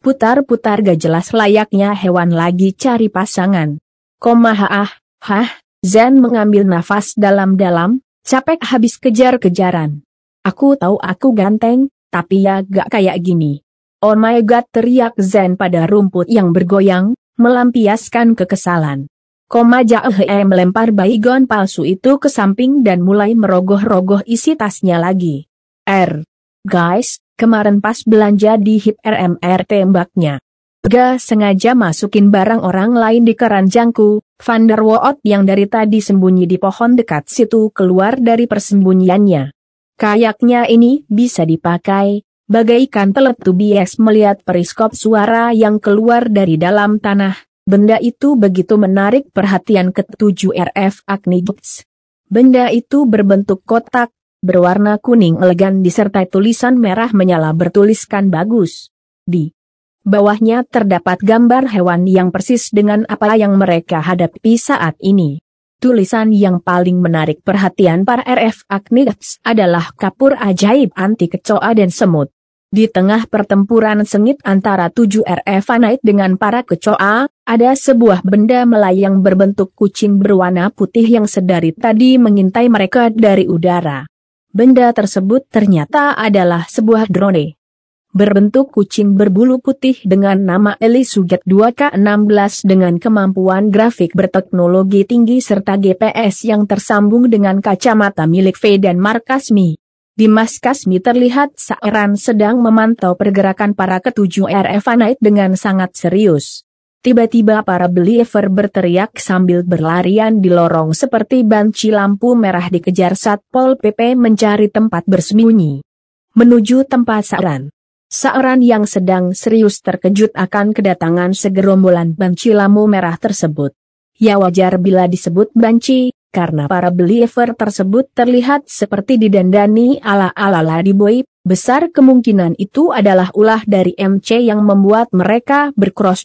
putar-putar gak jelas layaknya hewan lagi cari pasangan. Komaha ah, hah, Zen mengambil nafas dalam-dalam, capek habis kejar-kejaran. Aku tahu aku ganteng, tapi ya gak kayak gini. Oh my god teriak Zen pada rumput yang bergoyang, melampiaskan kekesalan. Koma Jahe melempar baygon palsu itu ke samping dan mulai merogoh-rogoh isi tasnya lagi. R. Guys, kemarin pas belanja di HIP RMR tembaknya. Ga sengaja masukin barang orang lain di keranjangku, Van der Woot yang dari tadi sembunyi di pohon dekat situ keluar dari persembunyiannya. Kayaknya ini bisa dipakai, bagaikan peletu bias melihat periskop suara yang keluar dari dalam tanah, Benda itu begitu menarik perhatian ketujuh RF Agnibuts. Benda itu berbentuk kotak, berwarna kuning elegan disertai tulisan merah menyala bertuliskan bagus. Di bawahnya terdapat gambar hewan yang persis dengan apa yang mereka hadapi saat ini. Tulisan yang paling menarik perhatian para RF Agnibuts adalah kapur ajaib anti kecoa dan semut. Di tengah pertempuran sengit antara tujuh RF Night dengan para kecoa, ada sebuah benda melayang berbentuk kucing berwarna putih yang sedari tadi mengintai mereka dari udara. Benda tersebut ternyata adalah sebuah drone. Berbentuk kucing berbulu putih dengan nama Eli Suget 2K16 dengan kemampuan grafik berteknologi tinggi serta GPS yang tersambung dengan kacamata milik V dan markas Mi. Dimas Kasmi terlihat Saeran sedang memantau pergerakan para ketujuh RF Night dengan sangat serius. Tiba-tiba para believer berteriak sambil berlarian di lorong seperti banci lampu merah dikejar Satpol PP mencari tempat bersembunyi. Menuju tempat Saeran. Saeran yang sedang serius terkejut akan kedatangan segerombolan banci lampu merah tersebut. Ya wajar bila disebut banci, karena para believer tersebut terlihat seperti didandani ala-ala boy, besar kemungkinan itu adalah ulah dari MC yang membuat mereka bercross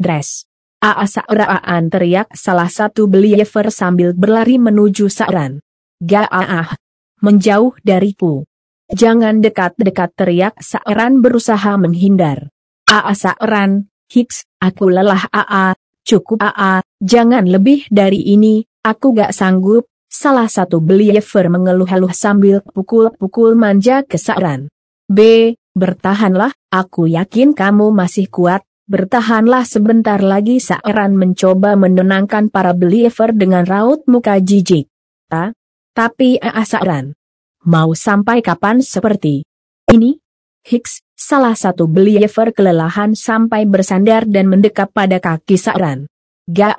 dress. Aasa raan teriak salah satu believer sambil berlari menuju Sa'ran. Ga'ah. Menjauh dariku. Jangan dekat-dekat teriak Sa'ran berusaha menghindar. Aa Sa'ran, Hicks, aku lelah Aa, cukup Aa, jangan lebih dari ini, aku gak sanggup, Salah satu believer mengeluh-eluh sambil pukul-pukul manja kesaran. B. Bertahanlah, aku yakin kamu masih kuat, bertahanlah sebentar lagi Saeran mencoba menenangkan para believer dengan raut muka jijik. Ta? Tapi Saeran. Mau sampai kapan seperti ini? Hicks, salah satu believer kelelahan sampai bersandar dan mendekap pada kaki Saeran. Gak.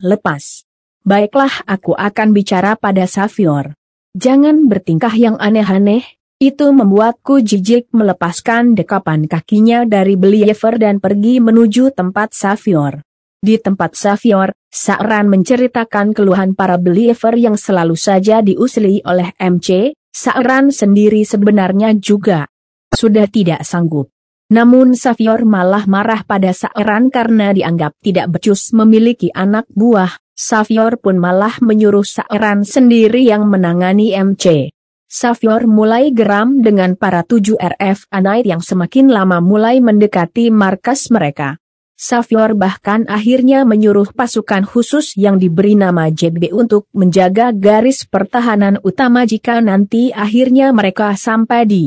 Lepas. Baiklah aku akan bicara pada Savior. Jangan bertingkah yang aneh-aneh, itu membuatku jijik melepaskan dekapan kakinya dari Believer dan pergi menuju tempat Savior. Di tempat Savior, Sa'ran menceritakan keluhan para believer yang selalu saja diusili oleh MC, Sa'ran sendiri sebenarnya juga sudah tidak sanggup. Namun Savior malah marah pada Saeran karena dianggap tidak becus memiliki anak buah, Savior pun malah menyuruh Saeran sendiri yang menangani MC. Savior mulai geram dengan para 7 RF Anite yang semakin lama mulai mendekati markas mereka. Savior bahkan akhirnya menyuruh pasukan khusus yang diberi nama JB untuk menjaga garis pertahanan utama jika nanti akhirnya mereka sampai di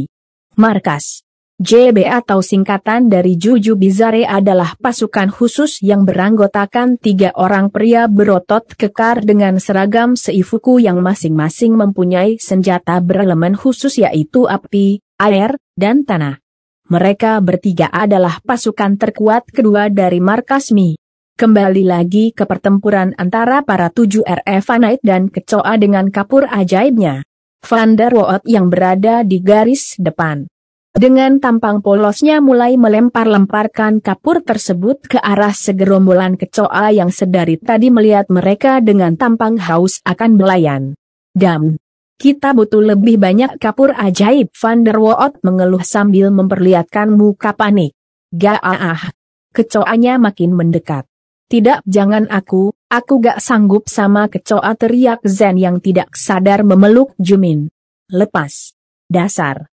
markas. JB atau singkatan dari Juju Bizare adalah pasukan khusus yang beranggotakan tiga orang pria berotot kekar dengan seragam seifuku yang masing-masing mempunyai senjata berelemen khusus yaitu api, air, dan tanah. Mereka bertiga adalah pasukan terkuat kedua dari markas Mi. Kembali lagi ke pertempuran antara para tujuh RF Knight dan Kecoa dengan kapur ajaibnya. Van der Waot yang berada di garis depan. Dengan tampang polosnya mulai melempar-lemparkan kapur tersebut ke arah segerombolan kecoa yang sedari tadi melihat mereka dengan tampang haus akan belayan. Dam. Kita butuh lebih banyak kapur ajaib Van der Waot mengeluh sambil memperlihatkan muka panik. Gak ah. Kecoanya makin mendekat. Tidak jangan aku, aku gak sanggup sama kecoa teriak Zen yang tidak sadar memeluk Jumin. Lepas. Dasar.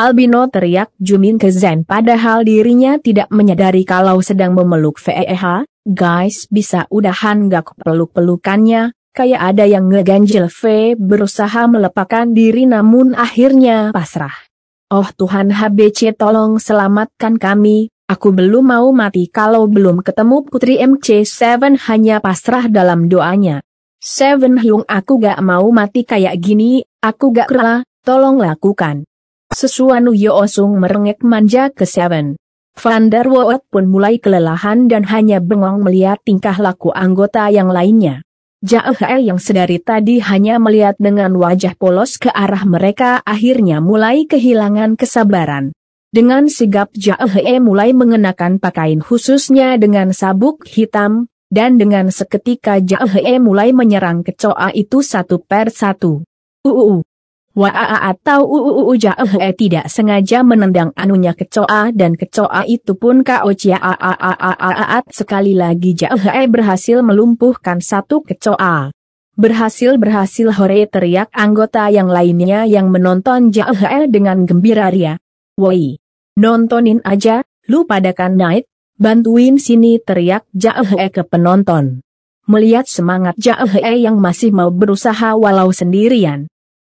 Albino teriak Jumin ke Zen padahal dirinya tidak menyadari kalau sedang memeluk VEH, guys bisa udahan gak peluk-pelukannya, kayak ada yang ngeganjil V berusaha melepaskan diri namun akhirnya pasrah. Oh Tuhan HBC tolong selamatkan kami, aku belum mau mati kalau belum ketemu Putri MC7 hanya pasrah dalam doanya. Seven Hyung aku gak mau mati kayak gini, aku gak rela, tolong lakukan. Sesuanu Yoosung merengek manja ke Seven. Van der Waot pun mulai kelelahan dan hanya bengong melihat tingkah laku anggota yang lainnya. Jaehae yang sedari tadi hanya melihat dengan wajah polos ke arah mereka akhirnya mulai kehilangan kesabaran. Dengan sigap Jaehae mulai mengenakan pakaian khususnya dengan sabuk hitam, dan dengan seketika Jaehae mulai menyerang kecoa itu satu per satu. Uu. Waa atau uuu jahe tidak sengaja menendang anunya kecoa dan kecoa itu pun kaocia aat sekali lagi jahe berhasil melumpuhkan satu kecoa. Berhasil berhasil hore teriak anggota yang lainnya yang menonton jahe dengan gembira ria. Woi, nontonin aja, lu padakan night, bantuin sini teriak jahe ke penonton. Melihat semangat jahe yang masih mau berusaha walau sendirian.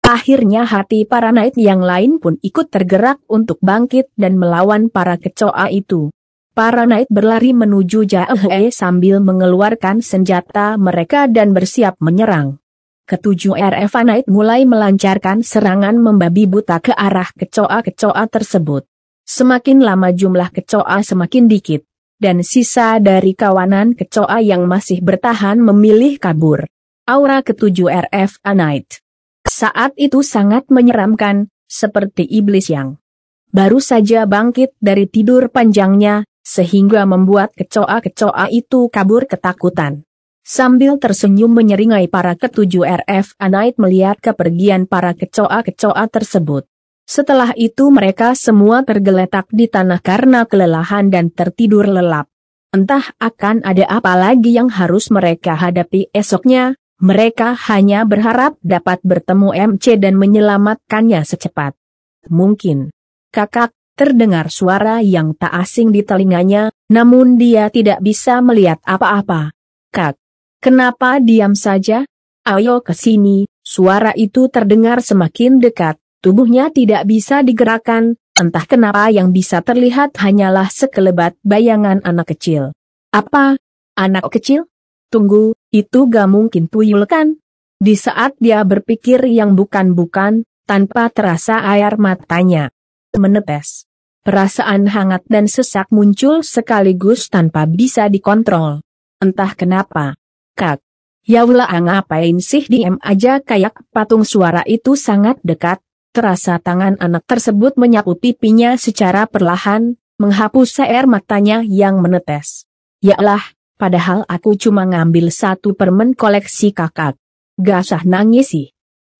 Akhirnya hati para knight yang lain pun ikut tergerak untuk bangkit dan melawan para kecoa itu. Para knight berlari menuju Jaehe sambil mengeluarkan senjata mereka dan bersiap menyerang. Ketujuh RF Knight mulai melancarkan serangan membabi buta ke arah kecoa-kecoa tersebut. Semakin lama jumlah kecoa semakin dikit, dan sisa dari kawanan kecoa yang masih bertahan memilih kabur. Aura ketujuh RF Knight saat itu sangat menyeramkan, seperti iblis yang baru saja bangkit dari tidur panjangnya, sehingga membuat kecoa-kecoa itu kabur ketakutan. Sambil tersenyum menyeringai para ketujuh RF Anite melihat kepergian para kecoa-kecoa tersebut. Setelah itu mereka semua tergeletak di tanah karena kelelahan dan tertidur lelap. Entah akan ada apa lagi yang harus mereka hadapi esoknya, mereka hanya berharap dapat bertemu MC dan menyelamatkannya secepat. Mungkin. Kakak, terdengar suara yang tak asing di telinganya, namun dia tidak bisa melihat apa-apa. Kak, kenapa diam saja? Ayo ke sini, suara itu terdengar semakin dekat, tubuhnya tidak bisa digerakkan, entah kenapa yang bisa terlihat hanyalah sekelebat bayangan anak kecil. Apa? Anak kecil? Tunggu, itu gak mungkin tuyul kan? Di saat dia berpikir yang bukan-bukan, tanpa terasa air matanya menetes. Perasaan hangat dan sesak muncul sekaligus tanpa bisa dikontrol. Entah kenapa. Kak. Yaula ngapain sih diem aja kayak patung suara itu sangat dekat, terasa tangan anak tersebut menyapu pipinya secara perlahan, menghapus air matanya yang menetes. Yalah, padahal aku cuma ngambil satu permen koleksi kakak. Gasah nangis sih.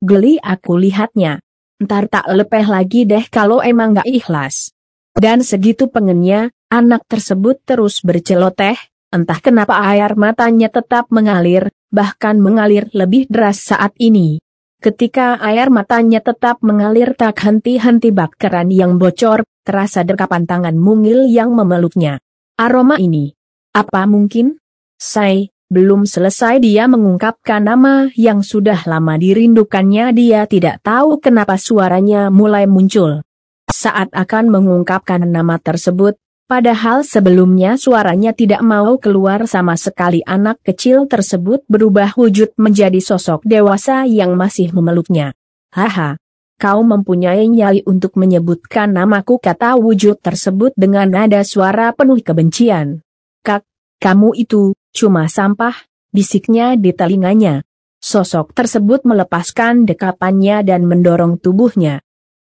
Geli aku lihatnya. Ntar tak lepeh lagi deh kalau emang gak ikhlas. Dan segitu pengennya, anak tersebut terus berceloteh, entah kenapa air matanya tetap mengalir, bahkan mengalir lebih deras saat ini. Ketika air matanya tetap mengalir tak henti-henti bak keran yang bocor, terasa dekapan tangan mungil yang memeluknya. Aroma ini. Apa mungkin? Saya, belum selesai dia mengungkapkan nama yang sudah lama dirindukannya dia tidak tahu kenapa suaranya mulai muncul. Saat akan mengungkapkan nama tersebut, Padahal sebelumnya suaranya tidak mau keluar sama sekali anak kecil tersebut berubah wujud menjadi sosok dewasa yang masih memeluknya. Haha, kau mempunyai nyali untuk menyebutkan namaku kata wujud tersebut dengan nada suara penuh kebencian. Kak, kamu itu, cuma sampah, bisiknya di telinganya. Sosok tersebut melepaskan dekapannya dan mendorong tubuhnya.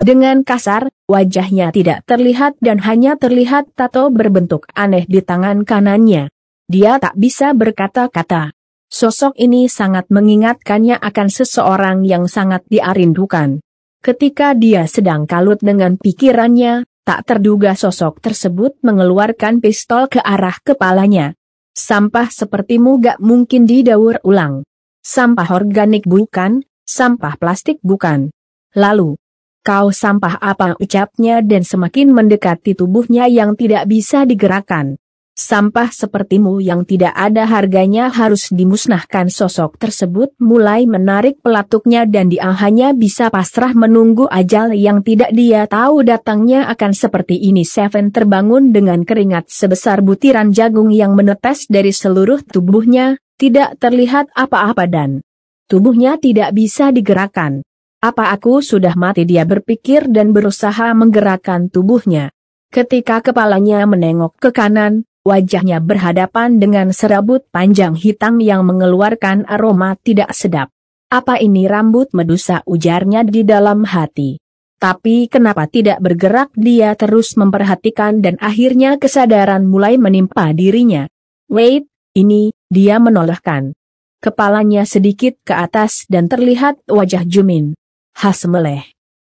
Dengan kasar, wajahnya tidak terlihat dan hanya terlihat tato berbentuk aneh di tangan kanannya. Dia tak bisa berkata-kata. Sosok ini sangat mengingatkannya akan seseorang yang sangat diarindukan. Ketika dia sedang kalut dengan pikirannya, tak terduga sosok tersebut mengeluarkan pistol ke arah kepalanya. Sampah sepertimu gak mungkin didaur ulang. Sampah organik bukan, sampah plastik bukan. Lalu, Kau sampah apa ucapnya dan semakin mendekati tubuhnya yang tidak bisa digerakkan. Sampah sepertimu yang tidak ada harganya harus dimusnahkan sosok tersebut mulai menarik pelatuknya dan dia hanya bisa pasrah menunggu ajal yang tidak dia tahu datangnya akan seperti ini Seven terbangun dengan keringat sebesar butiran jagung yang menetes dari seluruh tubuhnya, tidak terlihat apa-apa dan tubuhnya tidak bisa digerakkan. Apa aku sudah mati dia berpikir dan berusaha menggerakkan tubuhnya. Ketika kepalanya menengok ke kanan, wajahnya berhadapan dengan serabut panjang hitam yang mengeluarkan aroma tidak sedap. Apa ini rambut medusa ujarnya di dalam hati. Tapi kenapa tidak bergerak dia terus memperhatikan dan akhirnya kesadaran mulai menimpa dirinya. Wait, ini, dia menolehkan. Kepalanya sedikit ke atas dan terlihat wajah Jumin. Hasmeleh.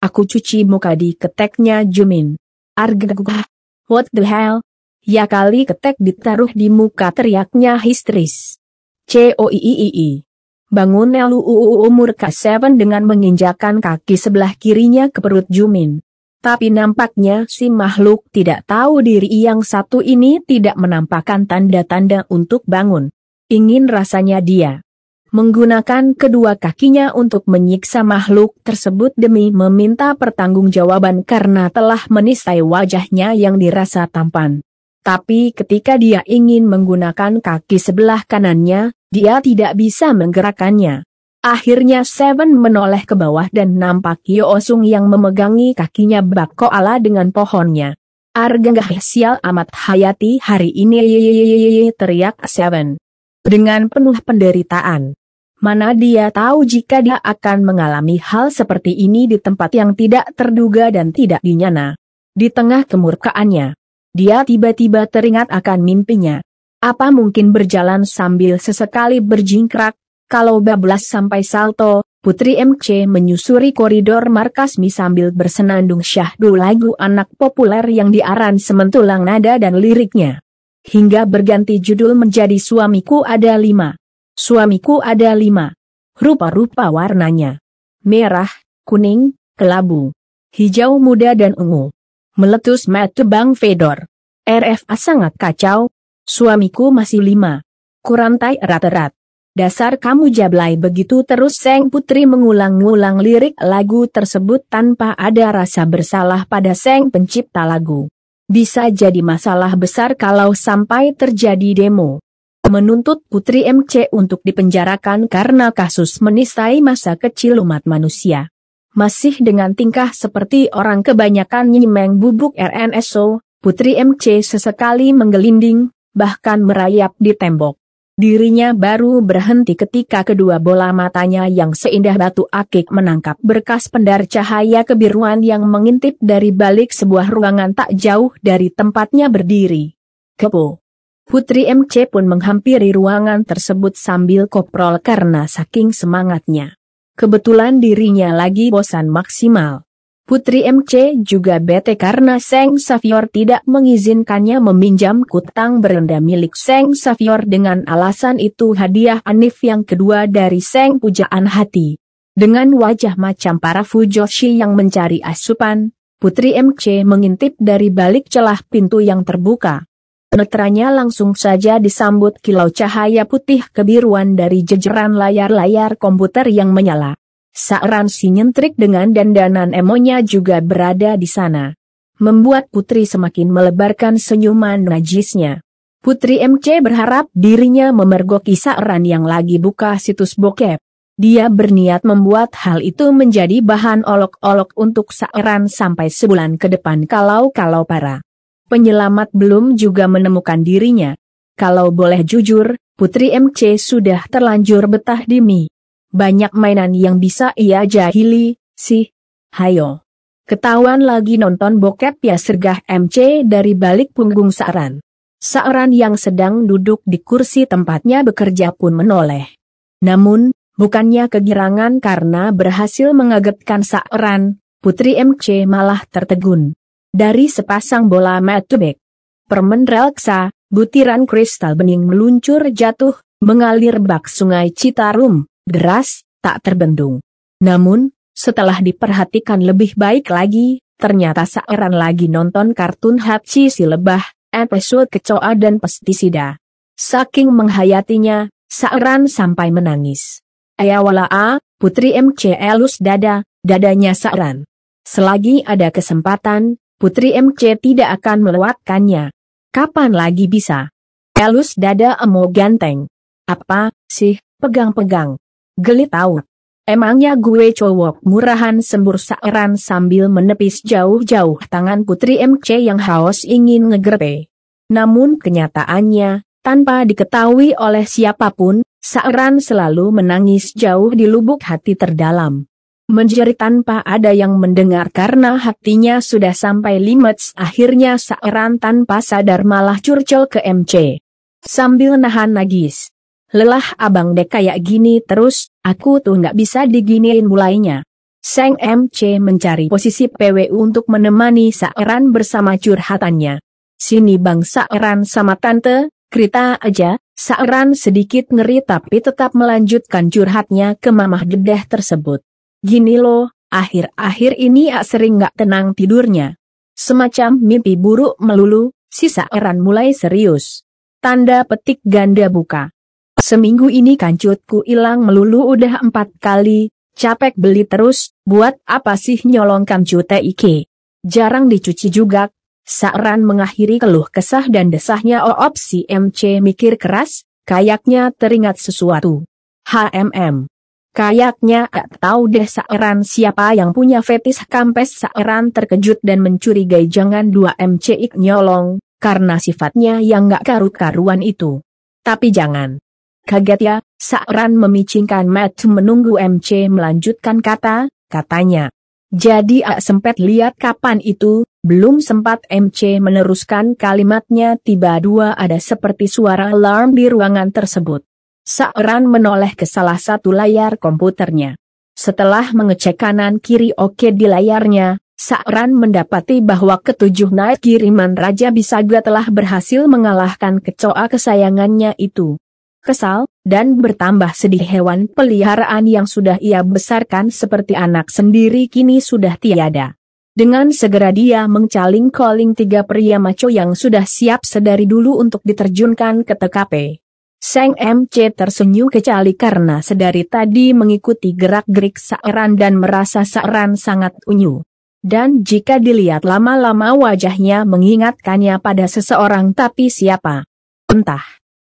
Aku cuci muka di keteknya Jumin. Argagah. What the hell? Ya kali ketek ditaruh di muka teriaknya histeris. COIII. Bangun LUUU murka Seven dengan menginjakan kaki sebelah kirinya ke perut Jumin. Tapi nampaknya si makhluk tidak tahu diri yang satu ini tidak menampakkan tanda-tanda untuk bangun. Ingin rasanya dia menggunakan kedua kakinya untuk menyiksa makhluk tersebut demi meminta pertanggungjawaban karena telah menistai wajahnya yang dirasa tampan. Tapi ketika dia ingin menggunakan kaki sebelah kanannya, dia tidak bisa menggerakkannya. Akhirnya Seven menoleh ke bawah dan nampak Yoosung yang memegangi kakinya bak koala dengan pohonnya. Argenggah sial amat hayati hari ini teriak Seven dengan penuh penderitaan. Mana dia tahu jika dia akan mengalami hal seperti ini di tempat yang tidak terduga dan tidak dinyana. Di tengah kemurkaannya, dia tiba-tiba teringat akan mimpinya. Apa mungkin berjalan sambil sesekali berjingkrak, kalau bablas sampai salto, Putri MC menyusuri koridor markas Mi sambil bersenandung syahdu lagu anak populer yang diaran sementulang nada dan liriknya hingga berganti judul menjadi Suamiku Ada Lima. Suamiku ada lima. Rupa-rupa warnanya. Merah, kuning, kelabu, hijau muda dan ungu. Meletus mata Bang Fedor. RFA sangat kacau. Suamiku masih lima. Kurantai erat-erat. Dasar kamu jablay begitu terus Seng Putri mengulang-ulang lirik lagu tersebut tanpa ada rasa bersalah pada Seng pencipta lagu bisa jadi masalah besar kalau sampai terjadi demo. Menuntut Putri MC untuk dipenjarakan karena kasus menistai masa kecil umat manusia. Masih dengan tingkah seperti orang kebanyakan nyimeng bubuk RNSO, Putri MC sesekali menggelinding, bahkan merayap di tembok. Dirinya baru berhenti ketika kedua bola matanya yang seindah batu akik menangkap berkas pendar cahaya kebiruan yang mengintip dari balik sebuah ruangan tak jauh dari tempatnya berdiri. Kepo. Putri MC pun menghampiri ruangan tersebut sambil koprol karena saking semangatnya. Kebetulan dirinya lagi bosan maksimal. Putri MC juga bete karena Seng Savior tidak mengizinkannya meminjam kutang berenda milik Seng Savior dengan alasan itu hadiah Anif yang kedua dari Seng Pujaan Hati. Dengan wajah macam para Fujoshi yang mencari asupan, Putri MC mengintip dari balik celah pintu yang terbuka. Netranya langsung saja disambut kilau cahaya putih kebiruan dari jejeran layar-layar komputer yang menyala. Saran si nyentrik dengan dandanan emonya juga berada di sana. Membuat Putri semakin melebarkan senyuman najisnya. Putri MC berharap dirinya memergoki Saran yang lagi buka situs bokep. Dia berniat membuat hal itu menjadi bahan olok-olok untuk Saran sampai sebulan ke depan kalau-kalau para penyelamat belum juga menemukan dirinya. Kalau boleh jujur, Putri MC sudah terlanjur betah di mie banyak mainan yang bisa ia jahili, sih. Hayo. Ketahuan lagi nonton bokep ya sergah MC dari balik punggung Saran. Saran yang sedang duduk di kursi tempatnya bekerja pun menoleh. Namun, bukannya kegirangan karena berhasil mengagetkan Saran, Putri MC malah tertegun. Dari sepasang bola metubek, permen relksa, butiran kristal bening meluncur jatuh, mengalir bak sungai Citarum, deras, tak terbendung. Namun, setelah diperhatikan lebih baik lagi, ternyata Saeran lagi nonton kartun Hachi si lebah, episode kecoa dan pestisida. Saking menghayatinya, Saeran sampai menangis. Ayawala A, Putri MC elus dada, dadanya Saeran. Selagi ada kesempatan, Putri MC tidak akan melewatkannya. Kapan lagi bisa? Elus dada emo ganteng. Apa, sih, pegang-pegang. Geli tahu. Emangnya gue cowok murahan sembur saeran sambil menepis jauh-jauh tangan Putri MC yang haus ingin ngegerpe. Namun kenyataannya, tanpa diketahui oleh siapa pun, Saeran selalu menangis jauh di lubuk hati terdalam. Menjerit tanpa ada yang mendengar karena hatinya sudah sampai limits akhirnya Saeran tanpa sadar malah curcol ke MC. Sambil nahan nagis. Lelah abang dek kayak gini terus, aku tuh nggak bisa diginiin mulainya. Seng MC mencari posisi PW untuk menemani Saeran bersama curhatannya. Sini bang Saeran sama tante, Krita aja, Saeran sedikit ngeri tapi tetap melanjutkan curhatnya ke mamah dedeh tersebut. Gini loh, akhir-akhir ini ak sering nggak tenang tidurnya. Semacam mimpi buruk melulu, si Saeran mulai serius. Tanda petik ganda buka. Seminggu ini kancutku hilang melulu udah empat kali, capek beli terus, buat apa sih nyolong kamcute ike? Jarang dicuci juga. Saran mengakhiri keluh kesah dan desahnya Oop si MC mikir keras, kayaknya teringat sesuatu. HMM. Kayaknya gak tahu deh Saeran siapa yang punya fetis kampes Saeran terkejut dan mencurigai jangan dua MC ik nyolong, karena sifatnya yang gak karu-karuan itu. Tapi jangan. Kaget ya, Sa'ran memicingkan Matt menunggu MC melanjutkan kata, katanya. Jadi ak sempat lihat kapan itu, belum sempat MC meneruskan kalimatnya tiba dua ada seperti suara alarm di ruangan tersebut. Sa'ran menoleh ke salah satu layar komputernya. Setelah mengecek kanan kiri oke di layarnya, Sa'ran mendapati bahwa ketujuh naik kiriman Raja Bisaga telah berhasil mengalahkan kecoa kesayangannya itu kesal, dan bertambah sedih hewan peliharaan yang sudah ia besarkan seperti anak sendiri kini sudah tiada. Dengan segera dia mengcaling calling tiga pria maco yang sudah siap sedari dulu untuk diterjunkan ke TKP. Seng MC tersenyum kecali karena sedari tadi mengikuti gerak-gerik Saeran dan merasa Saeran sangat unyu. Dan jika dilihat lama-lama wajahnya mengingatkannya pada seseorang tapi siapa? Entah.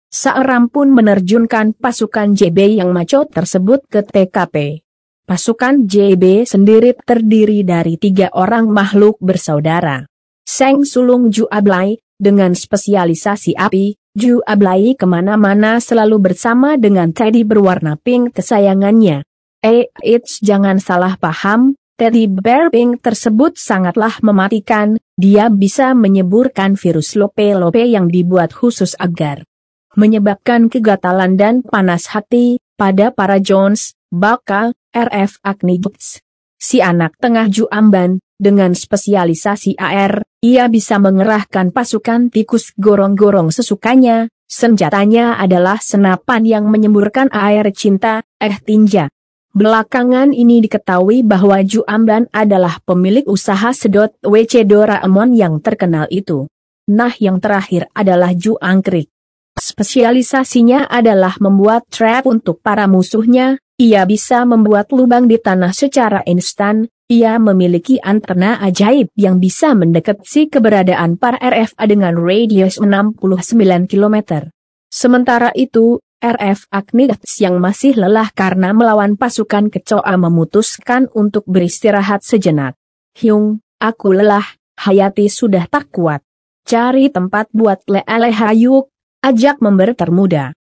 Saeram pun menerjunkan pasukan JB yang maco tersebut ke TKP. Pasukan JB sendiri terdiri dari tiga orang makhluk bersaudara. Seng Sulung Ju Ablai, dengan spesialisasi api, Ju Ablai ke mana-mana selalu bersama dengan teddy berwarna pink kesayangannya. Eh, it's jangan salah paham, teddy bear pink tersebut sangatlah mematikan, dia bisa menyeburkan virus lope-lope yang dibuat khusus agar menyebabkan kegatalan dan panas hati pada para Jones, bakal, RF Agni Si anak tengah Ju Amban, dengan spesialisasi AR, ia bisa mengerahkan pasukan tikus gorong-gorong sesukanya, senjatanya adalah senapan yang menyemburkan air cinta, eh tinja. Belakangan ini diketahui bahwa Ju Amban adalah pemilik usaha sedot WC Doraemon yang terkenal itu. Nah yang terakhir adalah Ju Angkrik. Spesialisasinya adalah membuat trap untuk para musuhnya, ia bisa membuat lubang di tanah secara instan, ia memiliki antena ajaib yang bisa mendeteksi keberadaan para RFA dengan radius 69 km. Sementara itu, RF Agnites yang masih lelah karena melawan pasukan kecoa memutuskan untuk beristirahat sejenak. Hyung, aku lelah, Hayati sudah tak kuat. Cari tempat buat le-le hayuk, ajak member termuda.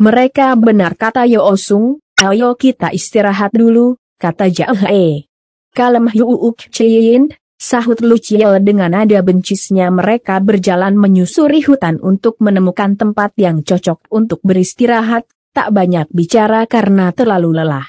Mereka benar kata Yo Osung, Ayo kita istirahat dulu, kata Jahe. Kalem Yuuk Chin, sahut Luciel dengan nada bencisnya mereka berjalan menyusuri hutan untuk menemukan tempat yang cocok untuk beristirahat, tak banyak bicara karena terlalu lelah.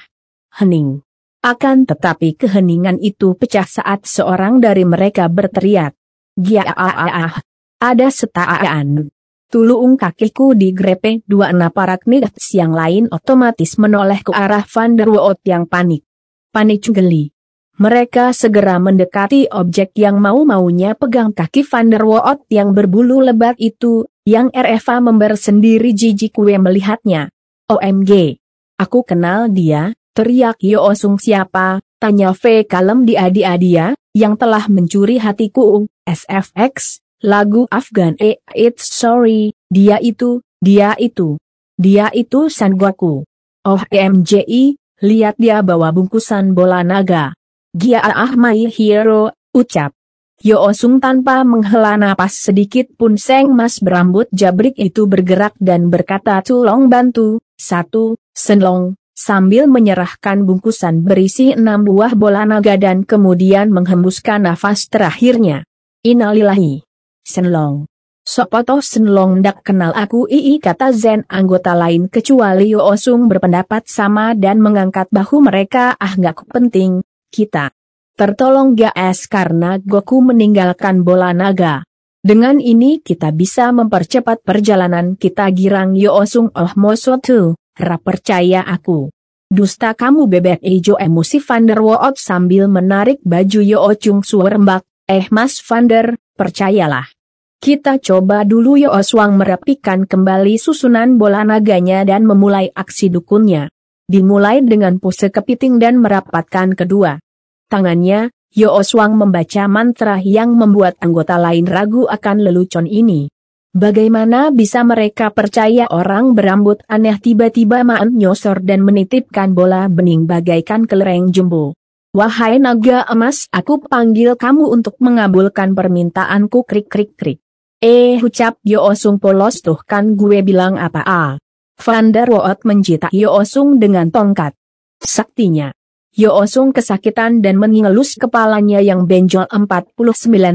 Hening. Akan tetapi keheningan itu pecah saat seorang dari mereka berteriak. Gia ah, ada setaan. Tuluung kakiku digrepe dua naparak nigats yang lain otomatis menoleh ke arah Van der Woot yang panik. Panik geli. Mereka segera mendekati objek yang mau-maunya pegang kaki Van der Woot yang berbulu lebat itu, yang RFA member sendiri jijik kue melihatnya. OMG. Aku kenal dia, teriak Yo Osung siapa, tanya V kalem di dia, yang telah mencuri hatiku, SFX, lagu Afgan eh it's sorry, dia itu, dia itu, dia itu Sangguaku. Oh MJI, lihat dia bawa bungkusan bola naga. Gia ah my hero, ucap. Yo Osung tanpa menghela napas sedikit pun Seng Mas berambut jabrik itu bergerak dan berkata tolong bantu, satu, senlong, sambil menyerahkan bungkusan berisi enam buah bola naga dan kemudian menghembuskan nafas terakhirnya. Innalillahi. Senlong. Sopoto Senlong dak kenal aku ii kata Zen anggota lain kecuali Yo Osung berpendapat sama dan mengangkat bahu mereka ah gak penting, kita. Tertolong es karena Goku meninggalkan bola naga. Dengan ini kita bisa mempercepat perjalanan kita girang Yo Osung oh moso tu, rap percaya aku. Dusta kamu bebek ijo emosi Vanderwoot sambil menarik baju Yo Ochung suwerembak, eh Mas Vander, percayalah. Kita coba dulu Yo Oswang merapikan kembali susunan bola naganya dan memulai aksi dukunnya. Dimulai dengan pose kepiting dan merapatkan kedua. Tangannya, Yo Oswang membaca mantra yang membuat anggota lain ragu akan lelucon ini. Bagaimana bisa mereka percaya orang berambut aneh tiba-tiba maan nyosor dan menitipkan bola bening bagaikan kelereng jumbo. Wahai naga emas, aku panggil kamu untuk mengabulkan permintaanku krik-krik-krik. Eh ucap Yo Osung polos tuh kan gue bilang apa ah. Van der Woot menjita Yo Osung dengan tongkat. Saktinya. Yo Osung kesakitan dan mengelus kepalanya yang benjol 49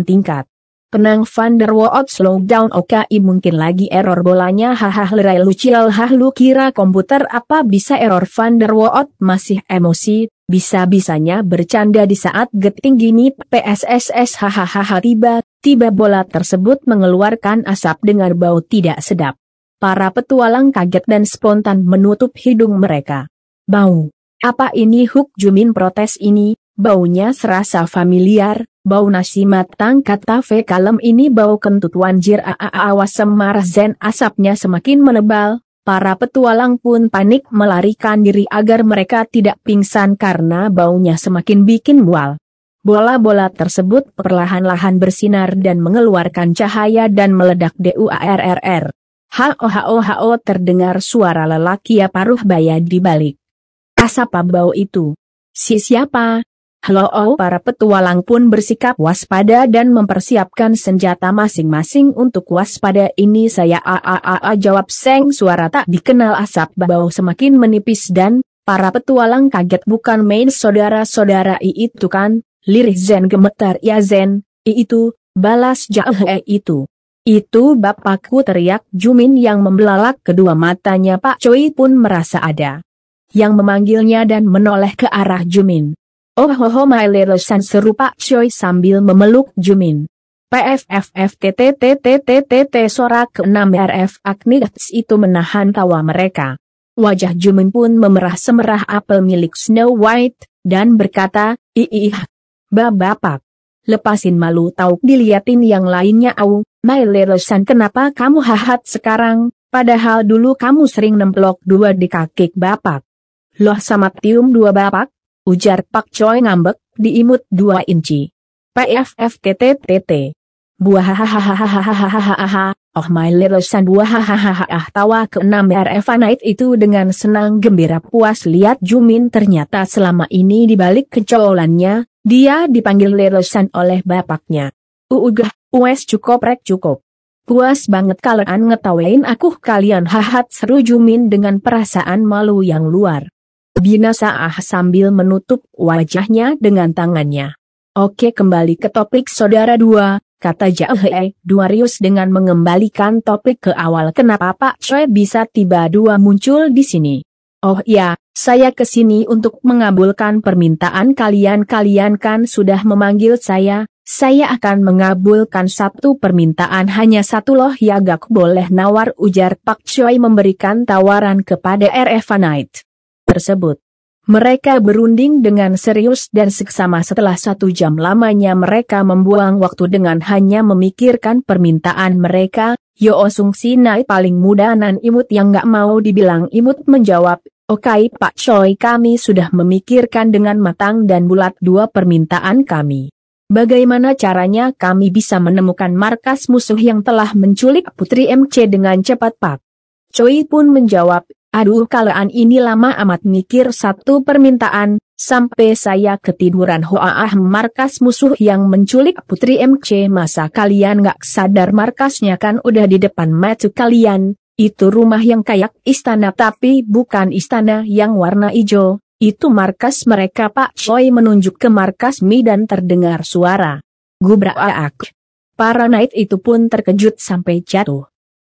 tingkat. Penang Van der Woot slow down OKI mungkin lagi error bolanya haha lerai lucil hah lu kira komputer apa bisa error Van der Woot masih emosi bisa-bisanya bercanda di saat geting gini PSSS hahaha tiba-tiba bola tersebut mengeluarkan asap dengan bau tidak sedap. Para petualang kaget dan spontan menutup hidung mereka. Bau. Apa ini Huk Jumin protes ini? Baunya serasa familiar, bau nasi matang kata V kalem ini bau kentut wanjir awas semar zen asapnya semakin menebal, Para petualang pun panik melarikan diri agar mereka tidak pingsan karena baunya semakin bikin mual. Bola-bola tersebut perlahan-lahan bersinar dan mengeluarkan cahaya dan meledak DUARRR. Ho-ho-ho terdengar suara lelaki ya paruh baya di balik. Asapa bau itu? Si siapa? Halo oh para petualang pun bersikap waspada dan mempersiapkan senjata masing-masing untuk waspada ini saya a a a, a jawab Seng suara tak dikenal asap bau semakin menipis dan para petualang kaget bukan main saudara-saudara itu kan, lirih Zen gemetar ya Zen, I itu, balas Jahe itu. Itu bapakku teriak Jumin yang membelalak kedua matanya Pak Choi pun merasa ada. Yang memanggilnya dan menoleh ke arah Jumin. Oh ho ho my little son seru Pak Choi sambil memeluk Jumin. PFFFTTTTTTT sorak ke-6 RF Agnites itu menahan tawa mereka. Wajah Jumin pun memerah semerah apel milik Snow White, dan berkata, Ih, bapak, lepasin malu tahu diliatin yang lainnya au, my little son kenapa kamu hahat sekarang, padahal dulu kamu sering nemplok dua di kaki bapak. Loh sama tium dua bapak, ujar Pak Choi ngambek, diimut dua inci. PFFTTTT. Buah hahaha, oh my little son buah hahaha tawa keenam RF Night itu dengan senang gembira puas lihat Jumin ternyata selama ini dibalik kecololannya, dia dipanggil little son oleh bapaknya. Uugah, ues cukup rek cukup. Puas banget kalian ngetawain aku kalian hahat seru Jumin dengan perasaan malu yang luar binasa ah sambil menutup wajahnya dengan tangannya. Oke kembali ke topik saudara dua, kata Jahe Duarius dengan mengembalikan topik ke awal kenapa Pak Choi bisa tiba dua muncul di sini. Oh iya, saya ke sini untuk mengabulkan permintaan kalian-kalian kan sudah memanggil saya, saya akan mengabulkan satu permintaan. Hanya satu loh ya gak boleh. Nawar ujar Pak Choi memberikan tawaran kepada RF Knight tersebut. Mereka berunding dengan serius dan seksama. Setelah satu jam lamanya mereka membuang waktu dengan hanya memikirkan permintaan mereka, Yo Osung Sinai paling muda nan imut yang gak mau dibilang imut menjawab, Oke Pak Choi kami sudah memikirkan dengan matang dan bulat dua permintaan kami. Bagaimana caranya kami bisa menemukan markas musuh yang telah menculik Putri MC dengan cepat Pak? Choi pun menjawab, Aduh kalian ini lama amat mikir satu permintaan, sampai saya ketiduran. Hoaah markas musuh yang menculik Putri MC masa kalian gak sadar markasnya kan udah di depan mata kalian, itu rumah yang kayak istana tapi bukan istana yang warna hijau, itu markas mereka Pak Choi menunjuk ke markas Mi dan terdengar suara. Gubrak Para knight itu pun terkejut sampai jatuh.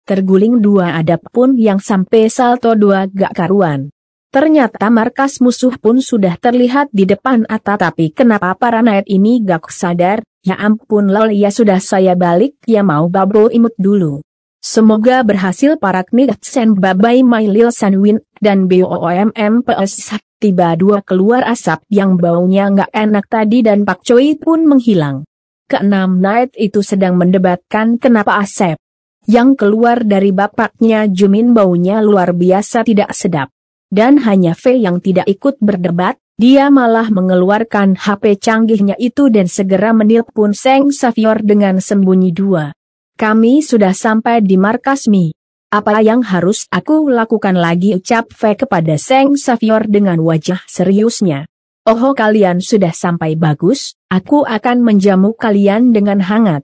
Terguling dua adap pun yang sampai salto dua gak karuan. Ternyata markas musuh pun sudah terlihat di depan Ata tapi kenapa para naik ini gak sadar, ya ampun lol ya sudah saya balik ya mau babo imut dulu. Semoga berhasil para sen babai my lil sanwin dan BOOMMPS tiba dua keluar asap yang baunya nggak enak tadi dan Pak Choi pun menghilang. Keenam night itu sedang mendebatkan kenapa Asep yang keluar dari bapaknya Jumin baunya luar biasa tidak sedap. Dan hanya V yang tidak ikut berdebat, dia malah mengeluarkan HP canggihnya itu dan segera menelpon Seng Savior dengan sembunyi dua. Kami sudah sampai di markas Mi. Apa yang harus aku lakukan lagi ucap V kepada Seng Savior dengan wajah seriusnya. Oh kalian sudah sampai bagus, aku akan menjamu kalian dengan hangat.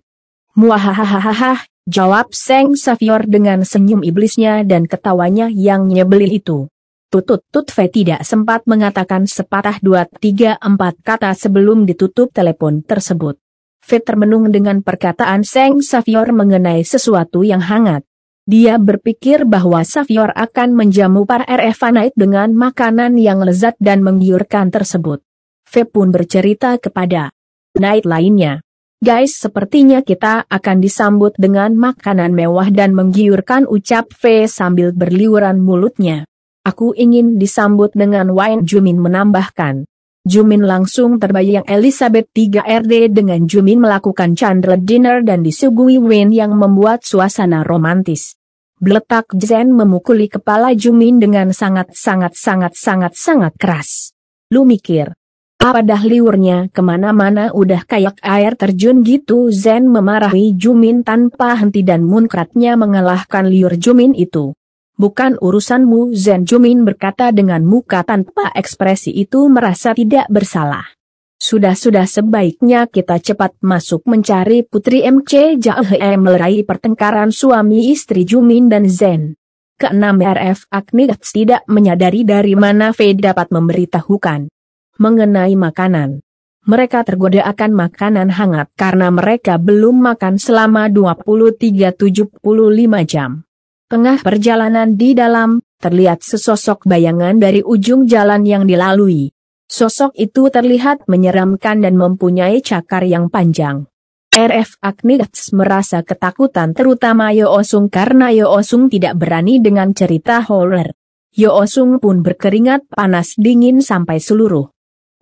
Muahahaha, Jawab Seng Savior dengan senyum iblisnya dan ketawanya yang nyebelin itu. Tutut Tut V tidak sempat mengatakan sepatah dua tiga empat kata sebelum ditutup telepon tersebut. V termenung dengan perkataan Seng Savior mengenai sesuatu yang hangat. Dia berpikir bahwa Savior akan menjamu para RF Night dengan makanan yang lezat dan menggiurkan tersebut. V pun bercerita kepada Night lainnya. Guys sepertinya kita akan disambut dengan makanan mewah dan menggiurkan ucap V sambil berliuran mulutnya. Aku ingin disambut dengan wine Jumin menambahkan. Jumin langsung terbayang Elizabeth 3 RD dengan Jumin melakukan candle dinner dan disuguhi wine yang membuat suasana romantis. Beletak Zen memukuli kepala Jumin dengan sangat-sangat-sangat-sangat-sangat keras. Lu mikir, apa dah liurnya ke mana-mana udah kayak air terjun gitu Zen memarahi Jumin tanpa henti dan munkratnya mengalahkan liur Jumin itu. Bukan urusanmu Zen Jumin berkata dengan muka tanpa ekspresi itu merasa tidak bersalah. Sudah-sudah sebaiknya kita cepat masuk mencari Putri MC Jahe melerai pertengkaran suami istri Jumin dan Zen. Keenam RF Agnigatz tidak menyadari dari mana V dapat memberitahukan mengenai makanan. Mereka tergoda akan makanan hangat karena mereka belum makan selama 23-75 jam. Tengah perjalanan di dalam, terlihat sesosok bayangan dari ujung jalan yang dilalui. Sosok itu terlihat menyeramkan dan mempunyai cakar yang panjang. RF Agnits merasa ketakutan terutama Yo Osung karena Yo Osung tidak berani dengan cerita horror. Yo Osung pun berkeringat panas dingin sampai seluruh